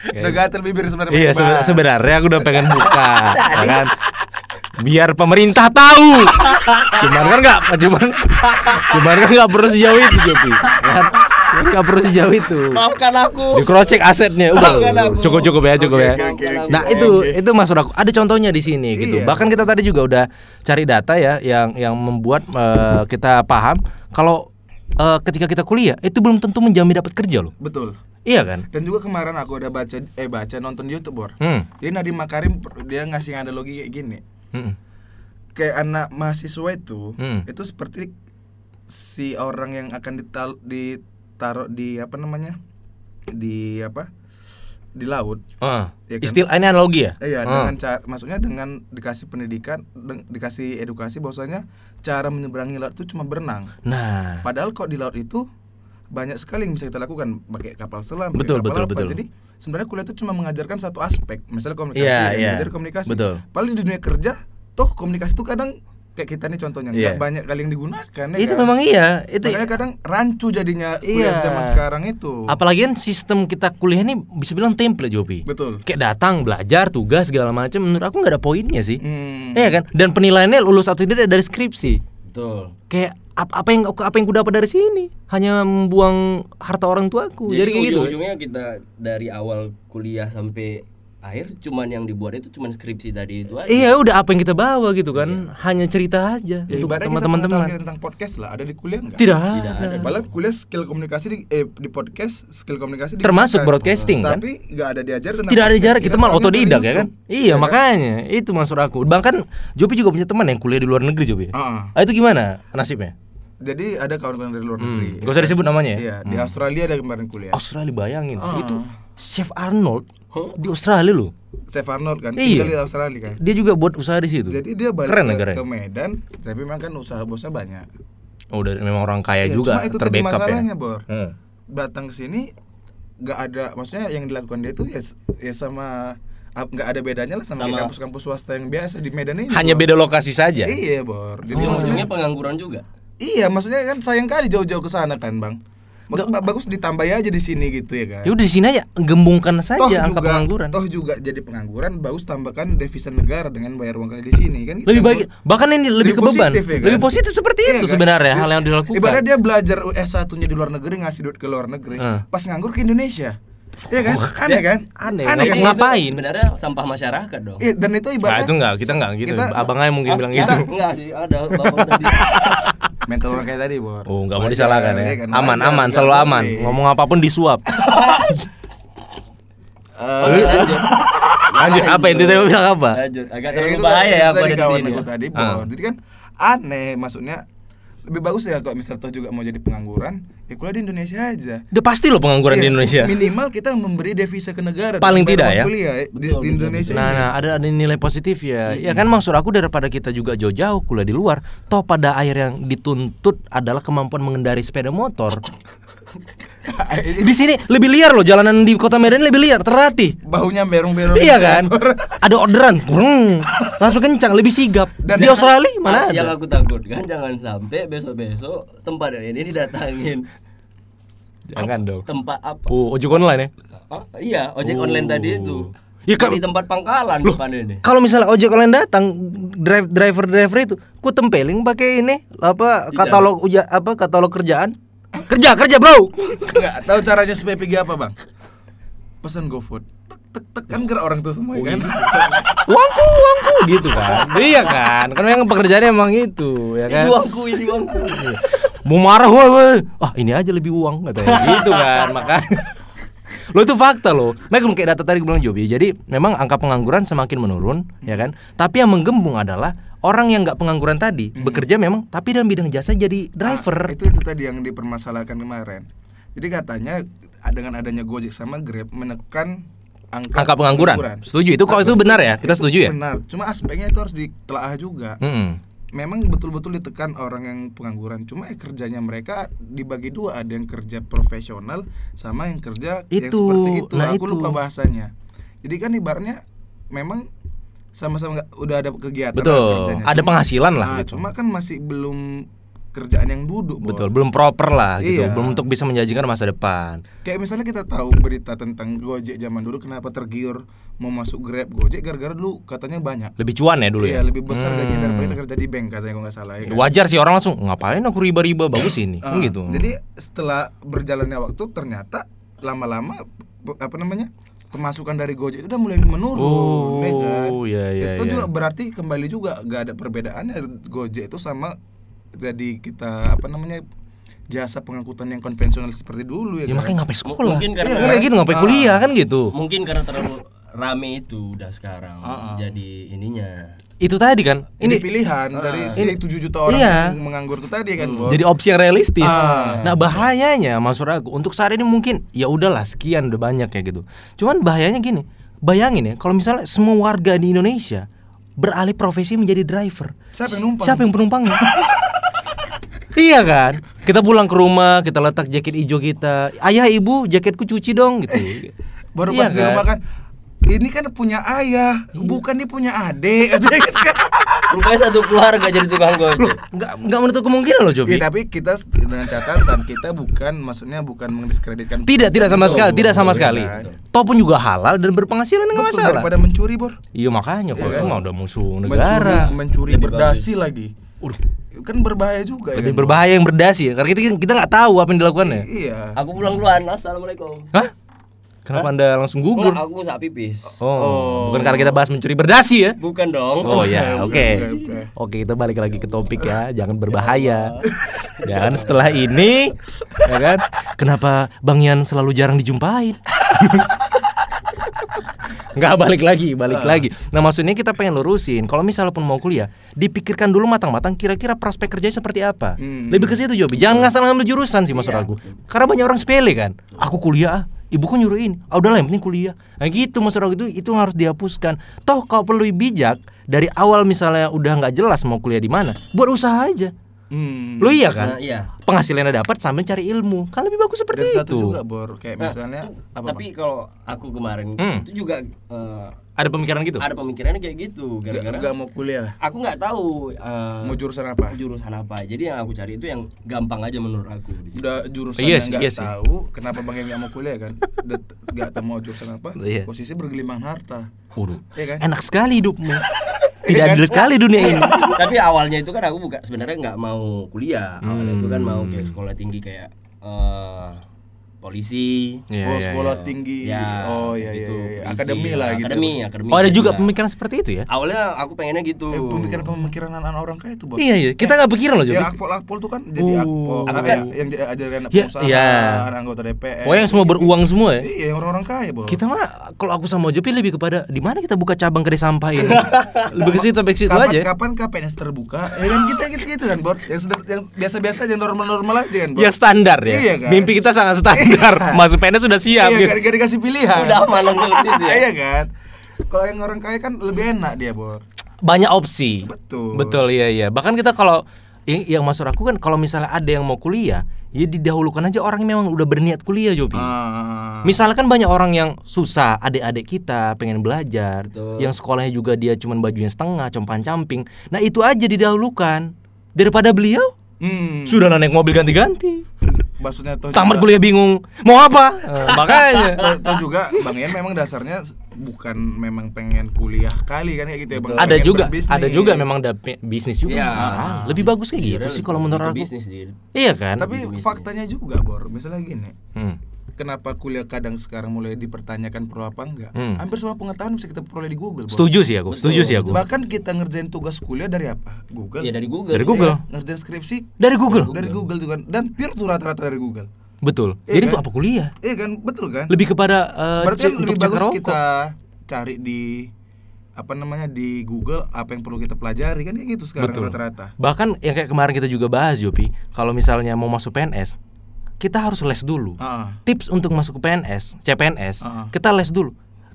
Udah gatel bibir sebenarnya. Iya sebenarnya aku udah pengen buka, ya kan? Biar pemerintah tahu. Cuman kan nggak, cuman, cuman kan nggak perlu sejauh itu Jopi. ya kan? Nggak perlu sejauh itu. Maafkan aku. Di cross check asetnya udah cukup cukup ya cukup Oke, ya. oke, oke. Nah itu itu maksud aku ada contohnya di sini gitu. Iya. Bahkan kita tadi juga udah cari data ya yang yang membuat eh, kita paham kalau eh, ketika kita kuliah itu belum tentu menjamin dapat kerja loh. Betul. Iya kan? Dan juga kemarin aku ada baca eh baca nonton di YouTube, Bor. Hmm. Jadi Nadiem Makarim dia ngasih analogi kayak gini. Hmm. Kayak anak mahasiswa itu, Hmm. itu seperti si orang yang akan dital ditaruh di apa namanya? Di apa? Di laut. Ah, Iya kan? istilah ini analogi ya? Iya, Ah. dengan cara maksudnya dengan dikasih pendidikan, deng- dikasih edukasi bahwasanya cara menyeberangi laut itu cuma berenang. Nah, Padahal kok di laut itu banyak sekali yang bisa kita lakukan pakai kapal selam, pakai Betul, kapal betul, apa. betul. Jadi sebenarnya kuliah itu cuma mengajarkan satu aspek, misalnya komunikasi, Iya, ya, iya. belajar komunikasi. Betul. Paling di dunia kerja, toh komunikasi itu kadang kayak kita nih contohnya Iya. nggak banyak kali yang digunakan. ya itu kan? memang iya. Itu Makanya kadang rancu jadinya kuliah Iya. zaman sekarang itu. apalagi kan sistem kita kuliah ini bisa bilang template Jopi. Betul. Kayak datang, belajar, tugas segala macam menurut aku nggak ada poinnya sih. Hmm. Iya kan? Dan penilaiannya lulus atau tidak dari skripsi. Betul. Kayak apa, apa yang apa yang ku dapat dari sini? Hanya membuang harta orang tuaku. Jadi, Jadi, kayak gitu. ujung-ujungnya kita dari awal kuliah sampai akhir cuman yang dibuat itu cuman skripsi tadi itu aja. Iya, udah apa yang kita bawa gitu kan? Hanya cerita aja Ya untuk teman-teman. pengetahuan tentang podcast lah, ada di kuliah nggak? Tidak, Tidak ada. ada. Malah kuliah skill komunikasi di eh, di podcast skill komunikasi Termasuk digunakan. broadcasting, kan? Tapi nggak ada diajar tentang Tidak ada jarak, kita malah otodidak ya kan? Iya, makanya itu maksud aku. Bahkan Jopi juga punya teman yang kuliah di luar negeri Jopi. Heeh. Ah, itu gimana nasibnya? Jadi ada kawan-kawan dari luar Hmm, negeri. gak usah disebut namanya ya? Iya, di Australia ada kemarin kuliah. Australia bayangin, Ah. itu Chef Arnold di Australia loh. Chef Arnold kan, Iya. tinggal di Australia kan. Dia juga buat usaha di situ. Jadi dia balik Keren ke, ke Medan, tapi memang kan usaha bosnya banyak. Oh, udah memang orang kaya Iya, juga cuma itu tadi ya. masalahnya, Bor. Hmm. Datang ke sini nggak ada maksudnya yang dilakukan dia itu ya, ya sama nggak ada bedanya lah sama, Sama- kampus-kampus swasta yang biasa di Medan ini. Hanya Bor. beda lokasi saja. Iya, Bor. Jadi Jadi maksudnya pengangguran juga. Iya, maksudnya kan sayang kali jauh-jauh ke sana kan, Bang. Maksud, ba- bagus ditambah aja di sini gitu ya kan. Ya udah di sini aja gembungkan saja angka juga, pengangguran. Toh juga jadi pengangguran, bagus tambahkan devisa negara dengan bayar uang kali di sini kan. gitu lebih kan, baik bahkan ini lebih, ke beban. positif ya kan? Lebih positif seperti Iya itu kan? sebenarnya hal yang dilakukan. Ibarat dia belajar S1-nya di luar negeri ngasih duit ke luar negeri, Eh. pas nganggur ke Indonesia. Iya kan? Aneh kan? aneh. Aneh kan? Ngap- ngapain? Sebenarnya sampah masyarakat dong. Iya, dan itu Nah, ibaratnya itu enggak, kita enggak gitu. kita- Abang aja mungkin Ah, bilang kita- gitu. Enggak sih, ada bapak tadi. mental orang kayak tadi, Bor. Oh, enggak mau disalahkan ya. kan? Aman, Wajar, aman, nggak selalu aman. Ngomong apa pun disuap. Eh, lanjut. Lanjut, apa yang tadi bilang apa? Lanjut. Agak ya, terlalu itu bahaya ya aku tadi ada di kawan sini. aku ya. tadi, Ah. Bor. Jadi kan aneh maksudnya lebih bagus ya kalau misalnya toh juga mau jadi pengangguran, ya kuliah di Indonesia aja. Udah pasti loh pengangguran di Iya, Indonesia. Minimal kita memberi devisa ke negara. Paling tidak ya. Kuliah, eh, di, Betul, di betul, Indonesia Nah, ini. nah, ada ada nilai positif ya. Ya kan maksud aku daripada kita juga jauh-jauh kuliah di luar, toh pada akhir yang dituntut adalah kemampuan mengendari sepeda motor. di sini lebih liar loh jalanan di kota Medan lebih liar, terlatih. Baunya berong-berong. Iya kan? Ada orderan, breng, langsung kencang, lebih sigap. Dan di Australia mana Ah, Yang ada? aku takutkan jangan sampai besok-besok tempat ini didatangin Jangan dong. tempat apa? Oh, ojek online ya? Ah, iya, ojek Oh. online tadi itu. Ya, kalau- di tempat pangkalan depan ini. Kalau misalnya ojek online datang, drive driver driver itu, ku tempelin pakai ini apa katalog uja apa katalog kerjaan. Kerja kerja bro. Enggak tahu caranya supaya pergi apa, Bang? Pesan GoFood. Tek tek tek kan gerak orang tuh semua Oh, kan. iya. uangku uangku gitu kan. iya kan. Kan memang pekerjaannya emang itu ya kan. Ini uangku, ini uangku. Mau marah woi. Ah ini aja lebih uang katanya. gitu kan makanya. Lo itu fakta loh. Mereka kayak data tadi gue bilang Jobi. Jadi memang angka pengangguran semakin menurun, ya kan. Tapi yang menggembung adalah orang yang nggak pengangguran tadi bekerja memang, tapi dalam bidang jasa jadi driver. Ah, itu itu tadi yang dipermasalahkan kemarin. Jadi katanya dengan adanya Gojek sama Grab menekan angka, angka pengangguran. Setuju itu kok itu benar ya? Kita setuju ya? Benar. Cuma aspeknya itu harus ditelaah juga. Mm-mm. Memang betul-betul ditekan orang yang pengangguran. Cuma eh, kerjanya mereka dibagi dua, ada yang kerja profesional sama yang kerja yang Itu, seperti itu. nah Aku itu. lupa bahasanya. Jadi kan ibaratnya memang sama-sama udah ada kegiatan Betul. kerjanya. Ada Cuma- penghasilan lah Nah, gitu. cuma kan masih belum kerjaan yang duduk. Betul, belum proper lah gitu, Iya. belum untuk bisa menjanjikan masa depan. Kayak misalnya kita tahu berita tentang Gojek zaman dulu kenapa tergiur mau masuk Grab Gojek gara-gara dulu katanya banyak. Lebih cuan ya dulu Iya, ya. lebih besar gajinya Hmm. daripada kita kerja di bank katanya kalau nggak salah ya. kan? Wajar sih orang langsung ngapain aku riba-riba bagus ini, Ah, gitu. Jadi setelah berjalannya waktu ternyata lama-lama apa namanya? pemasukan dari Gojek itu udah mulai menurun Oh, ya kan? iya, iya, Itu iya. juga berarti kembali juga gak ada perbedaannya Gojek itu sama jadi kita apa namanya? jasa pengangkutan yang konvensional seperti dulu ya, ya kan? makanya ngapain sekolah? Mungkin karena- Iya, kayak gitu ngapain Ah. kuliah kan gitu. Mungkin karena terlalu rame itu udah sekarang Ah, ah. jadi ininya. Itu tadi kan. ini Ini pilihan dari si 7 juta orang Iya. yang menganggur itu tadi kan, Bor. jadi opsi yang realistis. Ah. Nah bahayanya maksud aku untuk saat ini mungkin ya udahlah sekian udah banyak ya gitu. Cuman bahayanya gini, bayangin ya kalau misalnya semua warga di Indonesia beralih profesi menjadi driver. Siapa yang numpang? Siapa yang penumpangnya? iya kan? Kita pulang ke rumah, kita letak jaket hijau kita. Ayah, ibu, jaketku cuci dong gitu. Baru Iya pas di rumah kan ini kan punya ayah, bukan dia punya adik. gitu kan. Rupanya satu keluarga jadi tukang gojek. nggak nggak menutup kemungkinan loh, Jobi. Ya, tapi kita dengan catatan kita bukan maksudnya bukan mendiskreditkan Tidak, tidak sama sekali, tidak sama sekali. ya kan? Toh pun juga halal dan berpenghasilan nggak Betul, masalah. daripada mencuri bor Iya makanya kalau Iya itu kan? udah musuh mencuri negara. mencuri Lebih berdasi lagi Udah, kan berbahaya juga ya lebih Bor? berbahaya yang berdasi ya. Karena kita kita nggak tahu apa yang dilakukannya. iya Aku pulang duluan. Assalamualaikum. Hah? Kenapa anda langsung gugur? Enggak, aku sak pipis. Oh, bukan karena kita bahas mencuri berdasi ya? Bukan dong. Oh ya, oke. oke, oke. Oke, kita balik lagi ke topik ya. Jangan berbahaya. Dan setelah ini, ya kan? Kenapa Bang Yan selalu jarang dijumpain? Nggak balik lagi, balik lagi. Nah maksudnya kita pengen lurusin. Kalau misalnya pun mau kuliah, dipikirkan dulu matang-matang. Kira-kira prospek kerjanya seperti apa? Hmm. Lebih ke situ Jobi. Jangan ngasal ngambil jurusan sih maksud aku. Karena banyak orang sepele kan. Aku kuliah, ah. ibuku nyuruh ini. Ah udahlah yang penting kuliah. Nah gitu maksud aku itu itu harus dihapuskan. Toh kalau perlu bijak dari awal misalnya udah nggak jelas mau kuliah di mana, buat usaha aja. Hmm. Lo iya kan? Nah, iya. Penghasilannya dapat sambil cari ilmu. Kan lebih bagus seperti dan itu. satu juga bor kayak Nah, misalnya apa Tapi kalau aku kemarin Hmm. itu juga eh, Ada pemikiran gitu? ada pemikirannya kayak gitu gara-gara nggak mau kuliah aku nggak tahu eh, mau jurusan apa jurusan apa. Jadi yang aku cari itu yang gampang aja menurut aku di situ. udah jurusan Iya yang nggak iya tahu kenapa bang yang nggak mau kuliah kan nggak tahu mau jurusan apa Iya. posisi bergelimang harta Waduh. Iya kan? Enak sekali hidupmu. Tidak adil sekali dunia ini. Tapi awalnya itu kan aku bukan sebenarnya nggak mau kuliah. Awalnya itu kan mau Hmm. kayak sekolah tinggi kayak eh polisi. Iya, oh iya, sekolah iya. tinggi Ya, oh iya iya, gitu, iya. polisi. akademi lah gitu Akademi, akademi. Oh ada juga Gila. pemikiran seperti itu ya? Awalnya aku pengennya gitu. eh, pemikiran-pemikiran anak orang kaya itu bos Iya iya, kita nggak pikiran loh Jobi. ya akpol-akpol tuh kan jadi Oh. akpol Aku kan- yang jadi ajaran anak Ya, pengusaha iya. anak anggota DPR Pokoknya yang semua beruang semua ya. iya yang orang-orang kaya bos Kita mah kalau aku sama Jopi lebih kepada di mana kita buka cabang kedai sampah ini. lebih ke situ sampai ke situ kapan, aja. kapan KPNS terbuka ya kan kita gitu gitu kan bor yang yang biasa-biasa yang normal-normal aja kan bor Yang standar ya. Iya kan? Mimpi kita sangat standar. Masuk PNS sudah siap. iya gitu. kan gak dikasih pilihan Udah aman langsung ke situ ya. iya kan kalau yang orang kaya kan lebih enak dia bor Banyak opsi. betul Betul iya iya. Bahkan kita kalau yang, yang masuk aku kan kalau misalnya ada yang mau kuliah, ya didahulukan aja orang yang memang udah berniat kuliah Jopi. Ah. Misalkan banyak orang yang susah, adik-adik kita pengen belajar, Betul. yang sekolahnya juga dia cuman bajunya setengah, compan camping. Nah itu aja didahulukan daripada beliau Hmm. sudah naik mobil ganti-ganti. maksudnya toh Tamat kuliah bingung mau apa? Eh, makanya. toh, toh juga Bang Ian memang dasarnya bukan memang pengen kuliah kali kan kayak gitu ya Bang. ada juga, berbisnis. ada juga memang ada bisnis juga. Iya. masalah. Lebih bagus kayak gitu sih kalau menurut aku. bisnis dia. Iya kan? Tapi faktanya juga Bor, misalnya gini. Hmm. Kenapa kuliah kadang sekarang mulai dipertanyakan perlu apa enggak? Hmm. Hampir semua pengetahuan bisa kita peroleh di Google. Setuju sih aku, setuju sih aku. Bahkan kita ngerjain tugas kuliah dari apa? Google. Ya dari Google. Dari Google. Iya, ngerjain skripsi Dari Google. dari Google juga dan pure tuh rata-rata dari Google. Betul. Iya Jadi kan? itu apa kuliah? Iya kan, betul kan? Lebih kepada eh, Berarti kan lebih bagus rokok. kita cari di apa namanya di Google apa yang perlu kita pelajari kan kayak gitu sekarang Betul. rata-rata. Bahkan yang kayak kemarin kita juga bahas Jopi, kalau misalnya mau masuk PNS, kita harus les dulu. Ah. Tips untuk masuk ke PNS, CPNS, Ah. kita les dulu.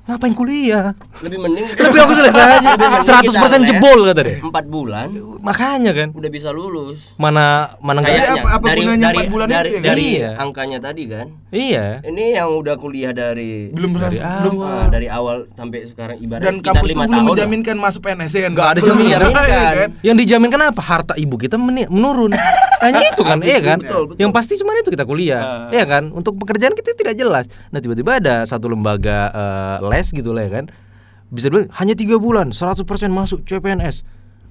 Ngapain kuliah? Lebih mending Lebih aku selesai aja. 100% jebol kata dia. Empat bulan Makanya kan udah bisa lulus. mana mana Kayaknya apa- apa dari gunanya dari, bulan dari, itu ya, kan? dari Iya. angkanya tadi kan. Iya. Ini yang udah kuliah dari belum Dari berhasil belum Ah, dari awal sampai sekarang ibarat dan sekitar kampus itu belum menjaminkan masuk PNS ya kan Nggak ada jaminan. menjaminkan. kan? Yang dijamin kenapa? Harta ibu kita meni- menurun. Hanya itu kan, iya kan? betul, betul. Yang pasti cuma itu kita kuliah, iya kan? Untuk pekerjaan kita tidak jelas. Nah tiba-tiba ada satu lembaga eh, les gitu lah ya kan? Bisa bilang hanya tiga bulan, 100% masuk CPNS.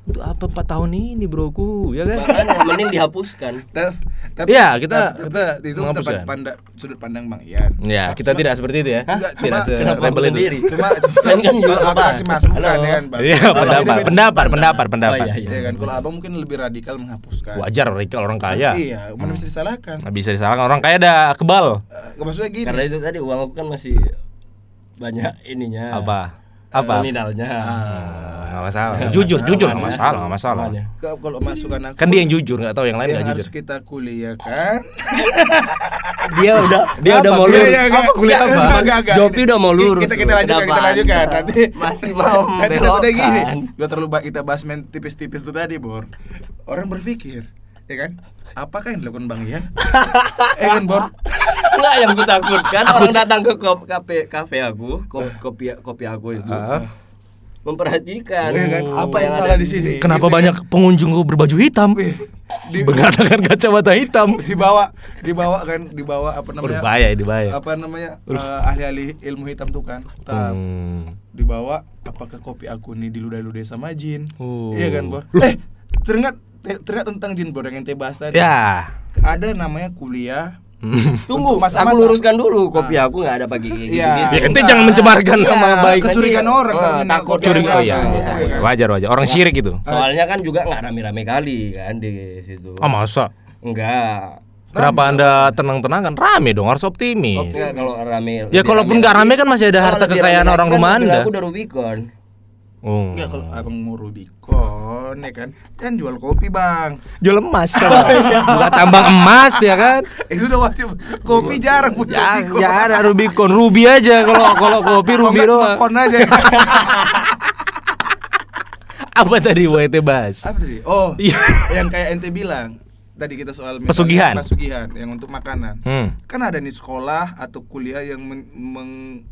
Untuk apa empat tahun ini broku, ya kan? Makanya mending dihapuskan. Ta- tapi Iya, kita- tapi- kita itu menghapuskan. tempat pandang sudut pandang Bang Ian. Ya, kita tidak seperti itu ya. Enggak, Tidak cuma- se- rebel itu. sendiri? Cuma Kan kan juga kalau aku apa? kasih masukan ya kan Bang. Iya, Kalau pendapat, pendapat, pendapat, pendapat. Oh, iya, iya. Iya kan, kalau abang mungkin lebih radikal menghapuskan. Wajar Rika orang kaya. Iya, mana bisa disalahkan. Nggak bisa disalahkan orang kaya ada kebal. Eh, maksudnya gini. Karena itu tadi uang aku kan masih banyak ininya. Apa? Apa? Nominalnya. Ah, nggak masalah. Jujur, jujur nggak masalah, nggak masalah. Kalau kalau masukan aku Kan dia yang jujur, nggak tahu yang lain yang nggak harus jujur. kita kuliah kan. Dia udah dia Apa? udah mau Iya, lurus. iya, apa? Kuliah apa? Enggak, enggak, enggak. Jopi udah mau lurus. Kita kita lanjutkan, kita lanjutkan. Nanti masih mau Nanti udah gini. membelokkan. Gua terlalu kita bahas main tipis-tipis itu tadi, Bor. Orang berpikir, ya kan? Apakah yang dilakukan Bang Ian? eh kan, Bor? Enggak yang gue takutkan orang datang ke kop- kafe kafe aku, kop- kopi kopi aku itu. Memperhatikan Iya kan? Apa yang ada salah di sini? Kenapa Gitu, banyak pengunjung berbaju hitam? Di, Mengatakan kacamata hitam. dibawa dibawa kan dibawa apa namanya Berbahaya, ini bahaya. apa namanya eh, ahli-ahli ilmu hitam tuh kan Tab, Hmm. dibawa apakah kopi aku nih diludah-ludah sama jin Oh. iya kan bor eh teringat teringat tentang jin bor yang ente bahas tadi Ya. ada namanya kuliah Tunggu, masa-masa. aku luruskan dulu kopi aku nggak ada pagi gitu. Iya. Ya, ente jangan mencemarkan Iya, nama baik. kecurigaan orang Ah, kalau minum takut Curiga, oh orang iya, iya, iya iya. kan? wajar wajar. Orang syirik itu. Soalnya kan juga nggak rame-rame kali kan di situ. Ah masa? Enggak. Kenapa anda tenang-tenang kan rame dong harus optimis. Enggak kalau rame. Ya kalaupun nggak rame kan masih ada harta kekayaan orang rumah anda. Aku udah Rubicon. Oh. Enggak kalau abang mau Rubicon ya kan kan jual kopi bang Jual emas coba. Buka tambang emas ya kan. itu udah wajib kopi jarang punya Ya, Rubicon ya ada Rubicon, Ruby aja kalau kalau kopi Ruby cuma doang. kon aja Apa tadi WT bahas? apa tadi oh Iya. yang kayak ente bilang tadi kita soal Pesugihan. pesugihan yang untuk makanan Hmm. kan ada nih sekolah atau kuliah yang men- meng-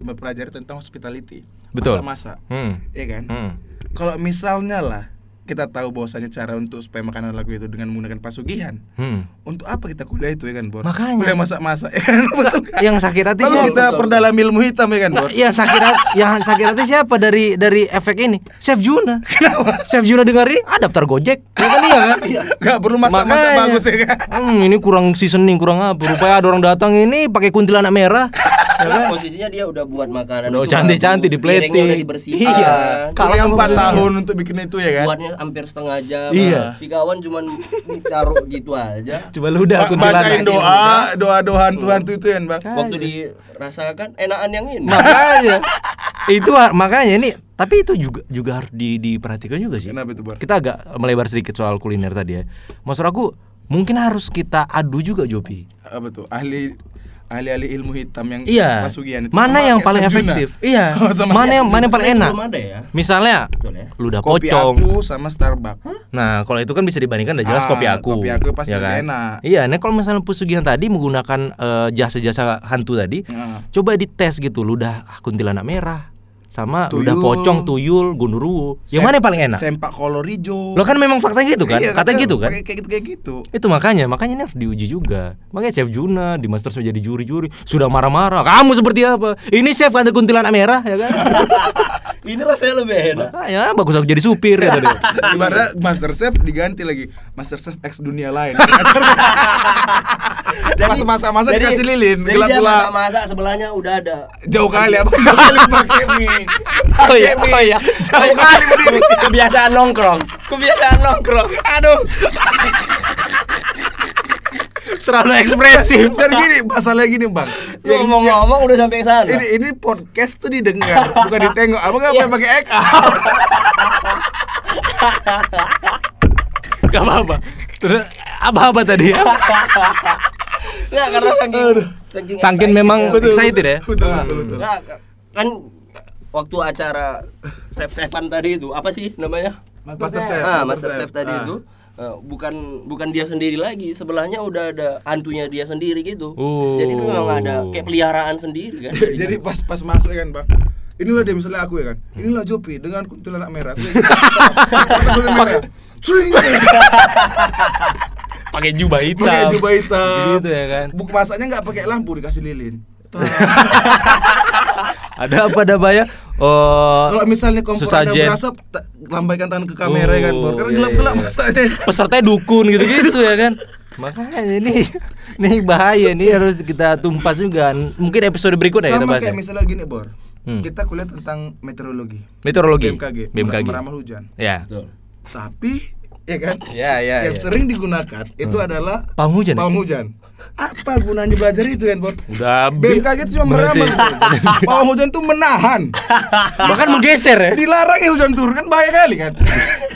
mempelajari tentang hospitality Betul. masa-masa Hmm. ya kan Hmm. kalau misalnya lah kita tahu bahwasanya cara untuk supaya makanan lagu itu dengan menggunakan pesugihan Hmm. untuk apa kita kuliah itu ya kan Bor Makanya. kuliah masak-masak ya kan betul kan? Yang sakit hati siapa? kita perdalam ilmu hitam ya kan Bor Yang sakit hati, yang sakit hati siapa dari dari efek ini? Chef Juna. Kenapa? Chef Juna dengar ini, ah daftar Gojek. Ya kan iya kan? nggak perlu masak-masak bagus ya kan Hmm, ini kurang seasoning, kurang apa? Rupanya ada orang datang ini pakai kuntilanak merah. Karena posisinya dia udah buat makanan Udah itu cantik-cantik di plating. udah dibersihkan. Iya. kalau Kalau yang kamu empat kuliah. tahun untuk bikin itu ya kan Buatnya hampir setengah jam. Iya. Si kawan cuman ditaruh gitu aja. Coba lu udah kuntilanak. bacain doa doa doaan Tuhan tuh itu ya bang Waktu dirasakan enakan yang ini. makanya itu makanya ini tapi itu juga juga harus di, diperhatikan juga sih kenapa itu Bor kita agak melebar sedikit soal kuliner tadi ya maksud aku mungkin harus kita adu juga Jopi apa tuh ahli ahli-ahli ilmu hitam yang iya pesugihan itu mana yang paling Juna. efektif iya Oh, sama mana yang mana yang paling enak ada ya. misalnya Betul ya. ludah kopi pocong aku sama Starbucks Nah, kalau itu kan bisa dibandingkan udah jelas Ah, kopi aku. kopi aku pasti ya lebih kan? enak. Iya, nah kalau misalnya pesugihan tadi menggunakan eh, jasa-jasa hantu tadi, Nah. coba dites gitu, ludah kuntilanak merah sama Tuyul. ludah pocong, tuyul, gondoruo. Yang mana yang paling enak? sempak kolor hijau Lo kan memang faktanya gitu kan? Iya, Katanya gitu kan? kayak gitu kayak gitu Itu makanya, makanya ini harus diuji juga. Makanya Chef Juna di Masters menjadi juri-juri sudah marah-marah. Kamu seperti apa? Ini chef kan kuntilanak merah ya kan? Ini rasanya lebih enak. Makanya bagus aku jadi supir ya tadi. Ibaratnya Master Chef diganti lagi Master Chef X dunia lain jadi- dikasih lilin Jadi gelap dia gelap masak-masak sebelahnya udah ada. jauh kali apa jauh kali pakai mie Oh iya, oh iya. jauh kali berdiri Kebiasaan nongkrong. Kebiasaan nongkrong. aduh Terlalu ekspresif. dan gini masalahnya gini bang Lu ngomong-ngomong udah sampai sana. ini ini podcast tuh didengar bukan ditengok abang ngapain pakai ek Gak apa-apa. Terus apa-apa tadi ya? Nggak karena saking saking, Saking memang excited ya. betul betul betul Nggak, kan waktu acara chef chefan tadi itu apa sih namanya? Master Chef, ah, Master Chef. Tadi Ah. itu eh, bukan bukan dia sendiri lagi sebelahnya udah ada hantunya dia sendiri gitu. Oh. jadi itu memang ada kayak peliharaan sendiri kan. Jadi pas pas masuk ya kan bang Inilah dia misalnya aku ya kan. Inilah Jopi dengan kuntilanak merah. Kuntilanak merah Cring Pakai jubah hitam. Pakai jubah hitam. Gitu ya kan. Buk masaknya nggak pakai lampu dikasih lilin Ada apa ada Baya? Oh, Kalau misalnya kompor anda sesajen. berasap Lambaikan tangan ke kamera ya kan Bor Karena iya, gelap-gelap iya. masaknya pesertanya dukun gitu-gitu ya kan. Makanya ini ini bahaya ini harus kita tumpas juga. Mungkin episode berikutnya kita Sama bahas. kayak ya. misalnya gini Bor Hmm. Kita kuliah tentang meteorologi Meteorologi. BMKG BMKG. Meramal hujan Ya. Betul. Tapi ya kan Ya, ya, yang ya. sering digunakan itu adalah Paham hujan. ya? pawang hujan. Apa gunanya belajar itu kan, Bor? Udah BMKG itu cuma meramal. Pawang hujan itu menahan. Bahkan menggeser ya. Dilarang ya hujan turun kan bahaya kali kan.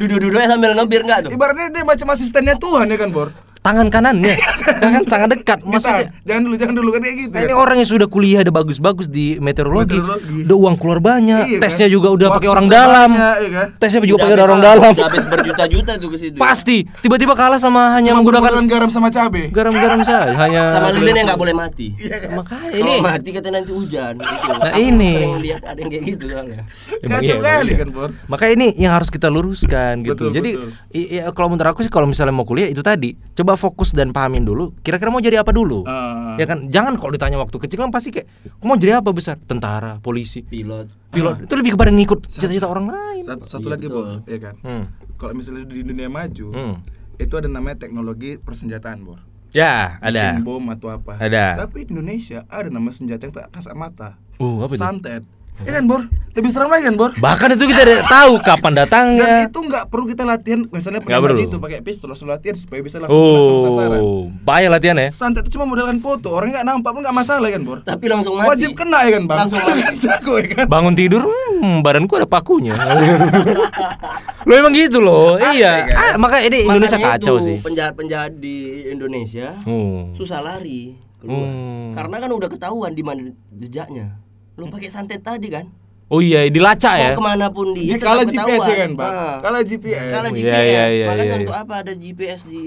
duduk-duduknya sambil ngebir nggak tuh Ibaratnya dia macam asistennya Tuhan ya kan, Bor? Tangan kanannya kan sangat dekat. Maksudnya Kita, jangan dulu, jangan dulu kan kayak gitu. Nah, ini kan? orang yang sudah kuliah udah bagus-bagus di meteorologi, Meteorologi. udah uang keluar banyak, Iya tesnya kan? juga udah Waktu pakai orang dalam, banyak, iya kan? tesnya juga pakai habis- orang dalam, habis berjuta-juta tuh ke situ ya. pasti tiba-tiba kalah sama hanya Cuma menggunakan garam sama cabe. garam-garam saja, hanya sama lilin yang nggak boleh mati Iya kan? makanya Kalau ini mati katanya nanti hujan Itu. Nah, ini. sering lihat ada yang kayak gitu soalnya Kacau iya, kali iya. kan, Bor? Makanya ini yang harus kita luruskan gitu. Betul, Jadi betul. i- i- kalau menurut aku sih kalau misalnya mau kuliah itu tadi, coba fokus dan pahamin dulu. Kira-kira mau jadi apa dulu? Ah. Ya kan, jangan kalau ditanya waktu kecil kan pasti kayak mau jadi apa besar? Tentara, polisi, pilot pilot. Itu lebih kepada ngikut cita-cita orang lain. Satu, satu Iya, lagi, betul. Bor, ya kan? Hmm. Kalau misalnya di dunia maju, Hmm. itu ada namanya teknologi persenjataan, Bor. Ya, ada. Bom atau apa. Ada. Tapi di Indonesia ada nama senjata yang tak kasat mata. Uh, apa itu? Santet. Ya kan, Bor? Lebih serem lagi kan, Bor? Bahkan itu kita tidak tahu kapan datangnya. Dan itu nggak perlu kita latihan, misalnya penembak itu pakai pistol langsung latihan supaya bisa langsung masuk sasaran. Oh, bahaya latihan ya. Santet itu cuma modelan foto, orang nggak nampak pun nggak masalah kan, Bor? tapi langsung mati Wajib kena ya kan, Bang? Langsung mati. Jago ya kan? Bangun tidur, hmm, badanku ada pakunya. lo emang gitu loh, iya. Ah, makanya ini Indonesia Makanya kacau itu, sih. penjahat-penjahat di Indonesia Hmm. susah lari keluar Hmm. karena kan udah ketahuan di mana jejaknya lu pakai santet tadi kan Oh iya, dilacak ya. mau ke mana pun dia kalah tetap GPS ya kan, Bang? Ah. Kalah GPS. Kalah Iya, GPS iya, iya, makanya iya, untuk iya. apa ada GPS di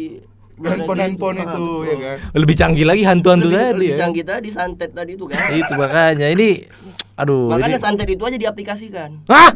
Handphone-handphone itu betul. ya kan? Lebih canggih lagi hantu-hantu lebih, tadi lebih ya. canggih tadi santet tadi itu kan Itu makanya ini aduh makanya ini santet itu aja diaplikasikan Ah!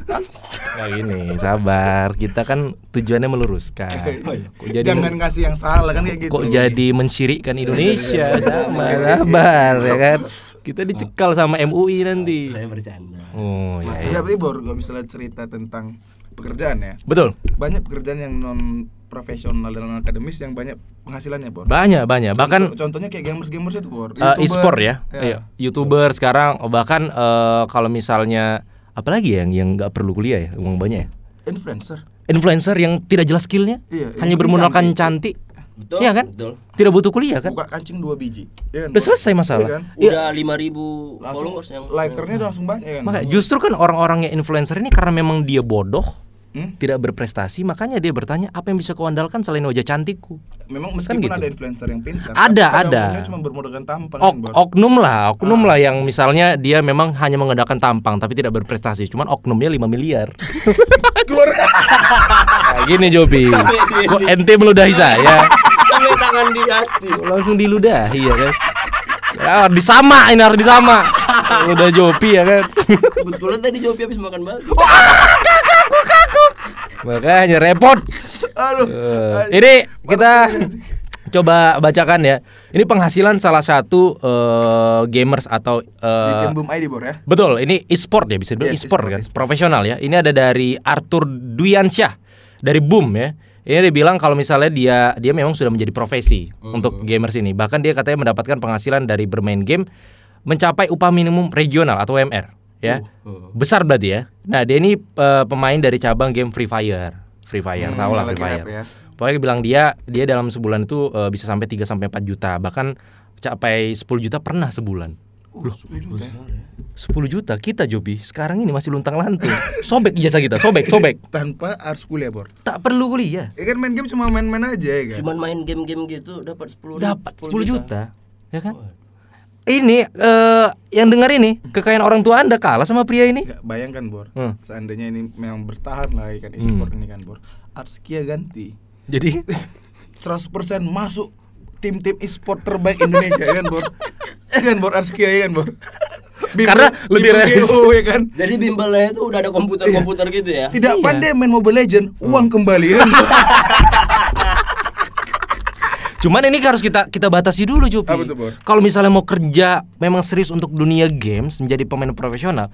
Nah gini, sabar. Kita kan tujuannya meluruskan. Kok jadi Jangan ngasih yang salah kan kayak gitu. kok jadi mensyirikkan Indonesia sama sabar ya kan. Kita dicekal sama MUI nanti. saya bercanda Oh iya. iya. tapi Bor, kalau misalnya cerita tentang pekerjaan ya, Betul. banyak pekerjaan yang non profesional dan akademis yang banyak penghasilannya, Bor. Banyak banyak. Bahkan Contoh- contohnya kayak gamers-gamers itu, Bor. uh, e-sport ya. Ya. Iya, YouTuber sekarang oh, bahkan uh, kalau misalnya apalagi yang yang nggak perlu kuliah ya, uang banyak ya. Influencer. Influencer yang tidak jelas skillnya, Iya, hanya yang bermodalkan cantik. cantik. betul Iya kan? betul Tidak butuh kuliah kan? Buka kancing dua biji. Ya kan, Udah selesai masalah. Iya kan? Iya. udah 5000 Langsung followers yang likernya udah langsung banyak ya kan. Makanya justru kan orang-orang yang influencer ini karena memang dia bodoh, Hmm? tidak berprestasi, makanya dia bertanya apa yang bisa kau andalkan selain wajah cantikku. Memang meskipun gitu. ada influencer yang pintar. Ada, ada. cuma bermodalkan tampang Ok, kan, oknum lah, oknum Ah. lah yang misalnya dia memang hanya mengadakan tampang tapi tidak berprestasi, cuman oknumnya 5 miliar. Nah, gini Jobi, kok ente meludahi saya? sampai tangan di hati Langsung diludahi ya kan? Ya, disama ini harus disama. Udah Jopi ya kan. kebetulan tadi Jopi habis makan bagus Makanya repot. Aduh. Eh, ini kita coba bacakan ya. Ini penghasilan salah satu eh, gamers atau Di eh, Boom ID, Bor ya. betul ini e-sport ya bisa dibilang Yes, e-sport e-sport, kan e-sport. profesional ya. Ini ada dari Arthur Dwiansyah dari Boom ya. Ini dia bilang kalau misalnya dia dia memang sudah menjadi profesi untuk gamers ini. Bahkan dia katanya mendapatkan penghasilan dari bermain game mencapai upah minimum regional atau UMR ya. Besar berarti ya. Nah, dia ini eh, pemain dari cabang game Free Fire. Free Fire, Hmm, tahu lah Free Fire. rap ya. Pokoknya dia bilang dia dia dalam sebulan itu eh, bisa sampai 3 sampai 4 juta, bahkan capai 10 juta pernah sebulan. Uh, 10 juta. ya. 10 juta kita Jobi sekarang ini masih luntang lantung. Sobek ijazah kita, sobek, sobek. Tanpa harus kuliah, Bor. Tak perlu kuliah. Ya kan main game cuma main-main aja ya kan. cuman main game-game gitu dapat 10 Dapat 10 juta, ya kan? Ini eh yang dengar ini kekayaan orang tua anda kalah sama pria ini. Nggak, bayangkan Bor, Hmm. seandainya ini memang bertahan lah ikan e-sport ini kan Bor. Arskia ganti. Jadi 100% masuk tim-tim e-sport terbaik Indonesia ya kan Bor. Ya kan Bor Arskia ya kan Bor. Bimbel- Karena lebih bimbel realistis. Ya kan. Jadi bimbelnya itu udah ada komputer-komputer gitu ya. Tidak Iya. pandai main Mobile Legend, uang kembali ya kan. Cuman ini harus kita kita batasi dulu Jupi. Bor? Kalau misalnya mau kerja memang serius untuk dunia games menjadi pemain profesional,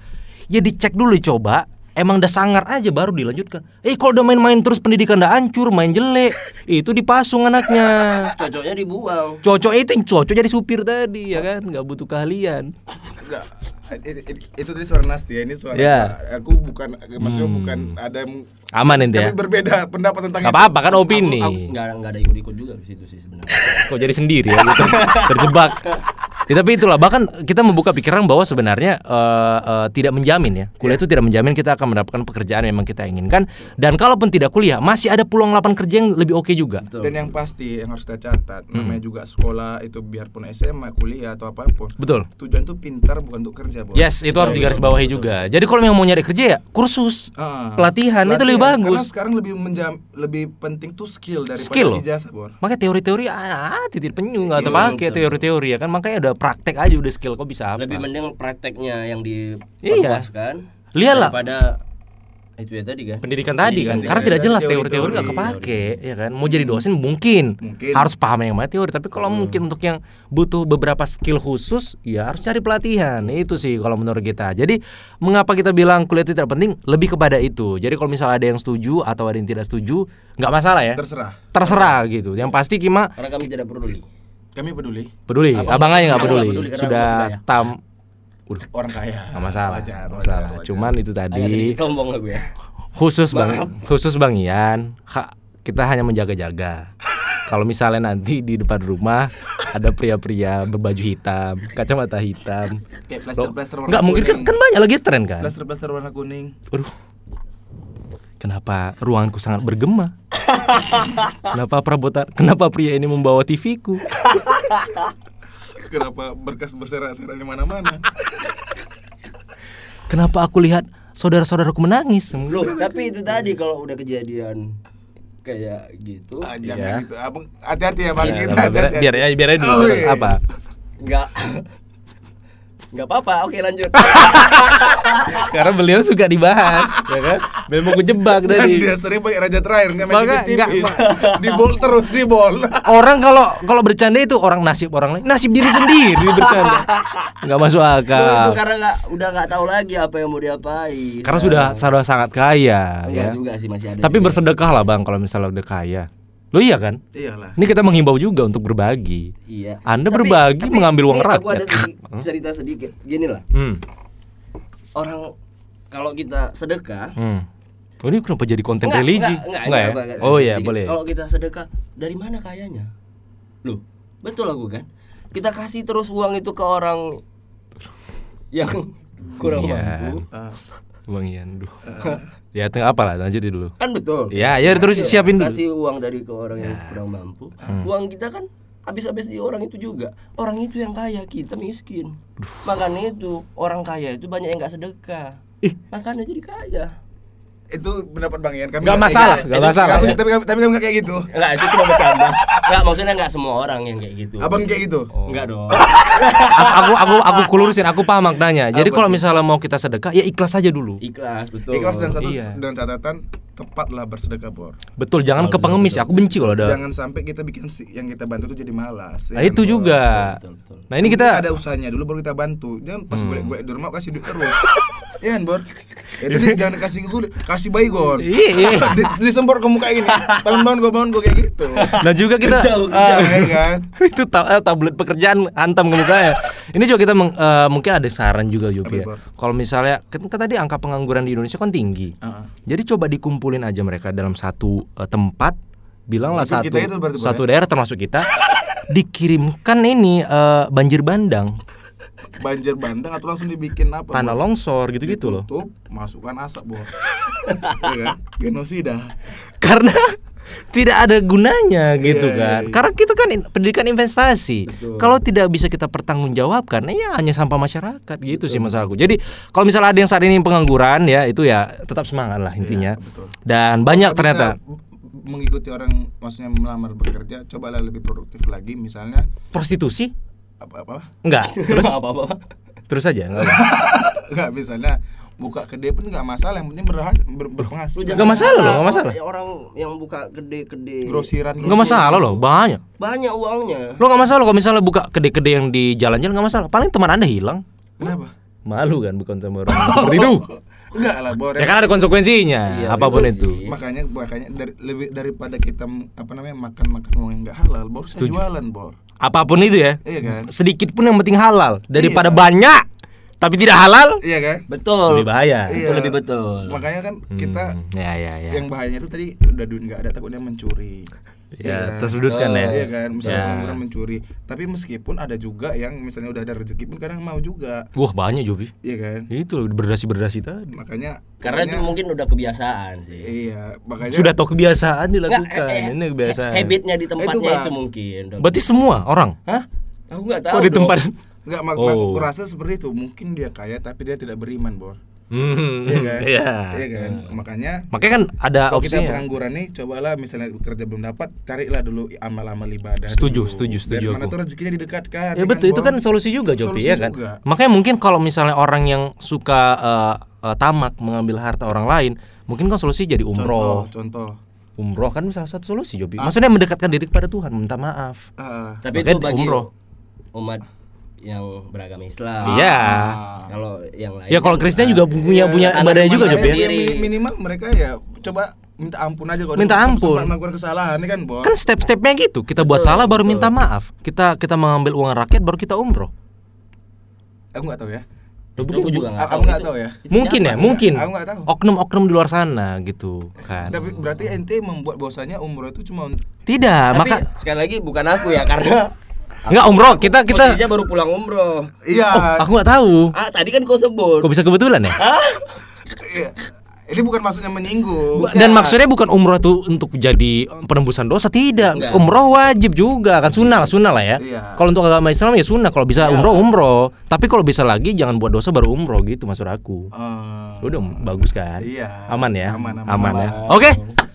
ya dicek dulu coba. Emang udah sangar aja baru dilanjutkan. Eh kalau udah main-main terus pendidikan udah hancur, main jelek, itu dipasung anaknya. Cocoknya dibuang. Cocok itu cocok jadi supir tadi ya kan, nggak butuh keahlian. Enggak. It- it- itu tadi suara Nasti ya, ini suara Ya. aku bukan maksudnya Hmm. bukan ada yang Aman ente ya. kami berbeda pendapat tentang Gak itu. apa-apa kan opini. Aku, aku nggak nggak ada ikut-ikut juga ke situ sih sebenarnya. Kok jadi sendiri ya gitu. terjebak. Ya, tapi itulah bahkan kita membuka pikiran bahwa sebenarnya eh, eh, tidak menjamin ya kuliah itu tidak menjamin kita akan mendapatkan pekerjaan yang memang kita inginkan dan kalaupun tidak kuliah masih ada peluang lapangan kerja yang lebih oke juga. Betul. Dan yang pasti yang harus kita catat, Hmm. namanya juga sekolah itu biarpun SMA, kuliah atau apa pun. Betul. Tujuan itu pintar bukan untuk kerja, Bos. Yes, itu harus digarisbawahi juga. Jadi kalau memang mau nyari kerja ya kursus, Ah, pelatihan, itu lebih Karena bagus. sekarang lebih menjam lebih penting tuh skill daripada Skill loh. ijazah, Bor. Makanya teori-teori ah, titik penyu nggak Iya, terpakai betul. teori-teori ya kan makanya udah praktek aja udah skill kok bisa apa. Lebih mending prakteknya yang Iya. diperluaskan Lihatlah. daripada itu ya tadi kan. pendidikan tadi kan? Pendidikan karena tidak jelas Teori-teori. nggak kepake ya kan? Mau jadi dosen mungkin, Mungkin. harus paham yang mana teori. Tapi kalau mungkin untuk yang butuh beberapa skill khusus ya harus cari pelatihan. Itu sih kalau menurut kita. Jadi mengapa kita bilang kuliah itu tidak penting? Lebih kepada itu. Jadi kalau misalnya ada yang setuju atau ada yang tidak setuju nggak masalah ya. Terserah. terserah gitu. Yang pasti Kima Karena kami tidak peduli. Kami peduli. Peduli? Abang aja nggak Abang peduli, nggak peduli karena sudah kaya. tam udah orang kaya. nggak masalah Wajar, nggak wajar, masalah wajar. cuman itu tadi sombong aku ya. khusus bang khusus bang Ian ha- kita hanya menjaga-jaga kalau misalnya nanti di depan rumah ada pria-pria berbaju hitam kacamata hitam Kayak plaster-plaster warna nggak mungkin kan, kan banyak lagi tren kan Plaster-plaster warna kuning. Aduh. Kenapa ruanganku sangat bergema? kenapa perabotan? Kenapa pria ini membawa TV-ku? Kenapa berkas berserak-serak di mana-mana? Kenapa aku lihat saudara-saudaraku menangis? Loh, tapi itu tadi kalau udah kejadian kayak gitu Ah, Iya. jangan gitu. Abang hati-hati ya, Bang. Ya, Kita biar, hati-hati. biar, ya, biar aja dulu. Oh, iya. Apa? nggak nggak apa-apa oke lanjut Karena beliau suka dibahas, ya kan? Memang kejebak Dan tadi. dia sering pakai raja terakhir nggak main tipis-tipis. nggak, Di bol terus, di bol. Orang kalau kalau bercanda itu orang nasib orang lain, nasib diri sendiri bercanda. Nggak masuk Loh, itu akal. karena nggak udah nggak tahu lagi apa yang mau diapain Karena sudah sudah sangat kaya, Enggak ya. juga sih masih ada Tapi juga. bersedekah lah bang kalau misalnya udah kaya. Lo iya kan? Iyalah. Ini kita menghimbau juga untuk berbagi. iya Anda berbagi mengambil uang rakyat. aku ada sedi- cerita sedikit gini lah Hmm. orang kalau kita sedekah Hmm. Oh, ini kenapa jadi konten Enggak, religi? enggak, enggak, Enggak ya? enggak, enggak, oh iya, sedikit. boleh. Kalau kita sedekah, dari mana kayanya? Loh, betul aku kan? Kita kasih terus uang itu ke orang yang kurang Iya. mampu. Ah, Bang Ian, duh. ya, tengah apa lah, lanjutin dulu. Kan betul. Ya, ya terus Kasih- siapin dulu. Kasih uang dari ke orang yang kurang mampu. Hmm. Uang kita kan habis-habis di orang itu juga. Orang itu yang kaya, kita miskin. Makanya itu orang kaya itu banyak yang nggak sedekah. Ih. Makanya jadi kaya. Itu pendapat Bang Ian. Kami Nggak masalah, nggak Tapi- masalah. Tapi tapi tapi kami nggak kayak gitu. Enggak, itu cuma bercanda. Enggak, maksudnya enggak semua orang yang kayak gitu. Abang kayak gitu. Enggak dong. aku aku aku kulurusin, aku paham maknanya. Jadi kalau misalnya mau kita sedekah, ya ikhlas aja dulu. Ikhlas, betul. Ikhlas dan satu Iya. dengan catatan tepatlah bersedekah bor. Betul, jangan ke pengemis. Aku benci kalau ada. Jangan sampai kita bikin si- yang kita bantu itu jadi malas. Nah, ya itu kan, Bor? juga. Betul, betul. Nah, ini Kita ada usahanya dulu baru kita bantu. Jangan pas Hmm. golek-golek di rumah kasih duit terus. Iya kan, Bor? Itu sih jangan kasih gue kasih baygon. Iya, iya. di, disempor ke muka ini. Bangun-bangun gue bangun gue kayak gitu. Nah juga kita Jauh, ah, Iya kan? itu ta- eh, tablet pekerjaan hantam ke mukanya. Ini juga kita meng- eh, mungkin ada saran juga Yopi ya. Kalau misalnya kan, kan tadi angka pengangguran di Indonesia kan tinggi. Heeh. Jadi coba dikumpulin aja mereka dalam satu eh, tempat, bilanglah satu itu berarti, satu daerah termasuk kita dikirimkan ini eh, banjir bandang, Banjir bandang atau langsung dibikin apa? tanah longsor gitu-gitu loh. Masukkan asap, Bor. Iya kan? Genosida. Karena tidak ada gunanya gitu iya, kan. iya. Karena kita kan in- pendidikan investasi. Kalau tidak bisa kita pertanggungjawabkan, ya hanya sampah masyarakat gitu sih masalahku. Jadi kalau misalnya ada yang saat ini pengangguran ya itu ya tetap semangat lah intinya. betul. Dan banyak Nggak ternyata. mengikuti orang maksudnya melamar bekerja cobalah lebih produktif lagi misalnya Prostitusi? apa apa Enggak. Terus apa-apa. terus aja enggak. nggak misalnya buka kedai pun nggak masalah yang penting berhasil ber, berpenghasil Nggak masalah loh, nggak masalah. Orang yang buka gede-gede grosiran Enggak masalah loh, banyak. banyak uangnya. Lo nggak masalah kalau misalnya buka kedai-kedai yang di jalan-jalan nggak masalah. Paling teman anda hilang. kenapa Malu kan bukan sama orang seperti itu. enggak lah bor Ya kan ada konsekuensinya, Iya, apa pun itu itu. makanya makanya dari, lebih daripada kita apa namanya makan makan uang yang nggak halal bor jualan bor Apa pun itu ya. iya kan Sedikit pun yang penting halal daripada Iya. banyak tapi tidak halal. iya kan Betul. Lebih bahaya. Itu Iya. lebih betul. makanya kan kita Hmm, ya ya ya. yang bahayanya itu tadi udah duit nggak ada takutnya mencuri Ya, kan? tersudutkan ya. Iya kan, misalnya Ya. pengangguran mencuri. Tapi meskipun ada juga yang misalnya udah ada rezeki pun kadang mau juga, Wah, banyak Jobi. iya kan. Itu berdasi-berdasi tadi. Makanya Karena itu pokoknya- mungkin udah kebiasaan sih. iya, makanya Sudah tahu kebiasaan Nggak, dilakukan. eh, Ini kebiasaan. Habitnya di tempatnya Bang. itu, mungkin. Udah- Berarti semua orang. Hah? Aku nggak tahu. Kok di dong. Tempat nggak mak Oh. mak- aku rasa seperti itu. Mungkin dia kaya tapi dia tidak beriman, Bor. Hmm, Iya kan? Iya. Iya kan? Makanya Makanya kan ada kalau kita opsinya. pengangguran nih, cobalah misalnya kerja belum dapat, carilah dulu amal-amal ibadah. Setuju, dulu. setuju, setuju Biar mana tuh rezekinya didekatkan. Ya betul, itu Bor? kan solusi juga Jopi Solusi ya kan. juga. Makanya mungkin kalau misalnya orang yang suka eh, eh, tamak mengambil harta orang lain, mungkin kan solusi jadi Contoh, umroh. contoh. Umroh kan salah satu solusi Jopi. Maksudnya mendekatkan diri kepada Tuhan, minta maaf. Ah, Tapi Makanya itu bagi umroh. umat yang beragama Islam. Iya. Kalau yang lain Ya kalau Kristen juga punya punya ibadahnya juga Jopi ya. Ya, mi- minimal mereka ya coba minta ampun aja kalau Minta ampun. melakukan kesalahan ini kan, Bor. Kan step-stepnya gitu. Kita buat salah baru minta maaf. Kita kita mengambil uang rakyat baru kita umroh. Aku nggak tahu ya. Loh, Itu begitu. aku juga nggak tahu. nggak Itu- tahu ya. Mungkin ya, siapa? mungkin. Aku nggak tahu. Oknum-oknum di luar sana gitu kan. Tapi berarti ente membuat bahwasanya umroh itu cuma Tidak, Tapi maka sekali lagi bukan aku ya karena Enggak umroh, kita kita posisinya baru pulang umroh. Iya. aku nggak tahu. Ah tadi kan kau sebut. Kok bisa kebetulan ya? Iya. Ini bukan maksudnya menyinggung. Dan maksudnya bukan umroh itu untuk jadi penembusan dosa tidak. Enggak. Umroh wajib juga kan sunnah lah sunnah lah ya. Iya. Kalau untuk agama Islam ya sunnah. Kalau bisa umroh umroh. Tapi kalau bisa lagi jangan buat dosa baru umroh gitu maksud aku. Eh, Udah bagus kan? Iya. Aman ya? Aman, aman, ya. aman. Oke,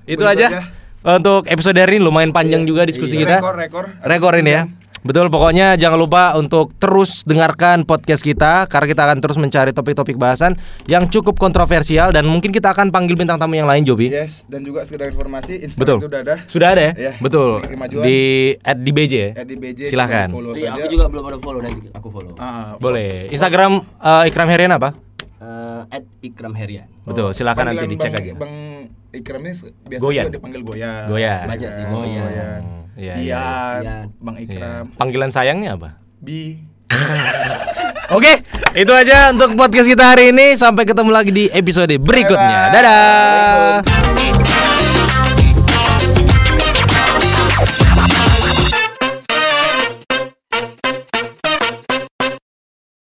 itu Begitu aja. aja. Untuk episode hari ini lumayan panjang juga diskusi Iya. kita. Rekor, rekor. Rekor ini ya. Betul, pokoknya jangan lupa untuk terus dengarkan podcast kita karena kita akan terus mencari topik-topik bahasan yang cukup kontroversial dan mungkin kita akan panggil bintang tamu yang lain, Jobi. Yes, dan juga sekedar informasi Instagram Betul. itu udah ada. Sudah ada ya? Iya, Betul. Di at di BJ ya? At di BJ, Silahkan. coba follow Iya, saja. aku juga belum ada follow nanti aku follow. Ah, Boleh. Instagram eh, Ikram Herian apa? Eh, at Ikram Herian. Betul, silakan nanti panggilan dicek Bang, aja. Bang Ikram ini biasa Goyan. juga dipanggil Goyan. Goyan. Banyak sih, Goyan. Goyan. Iya, iya. Ian. Bang Iya. Ikram, Panggilan sayangnya apa? Bi. Oke, itu aja untuk podcast kita hari ini. Sampai ketemu lagi di episode berikutnya. Dadah.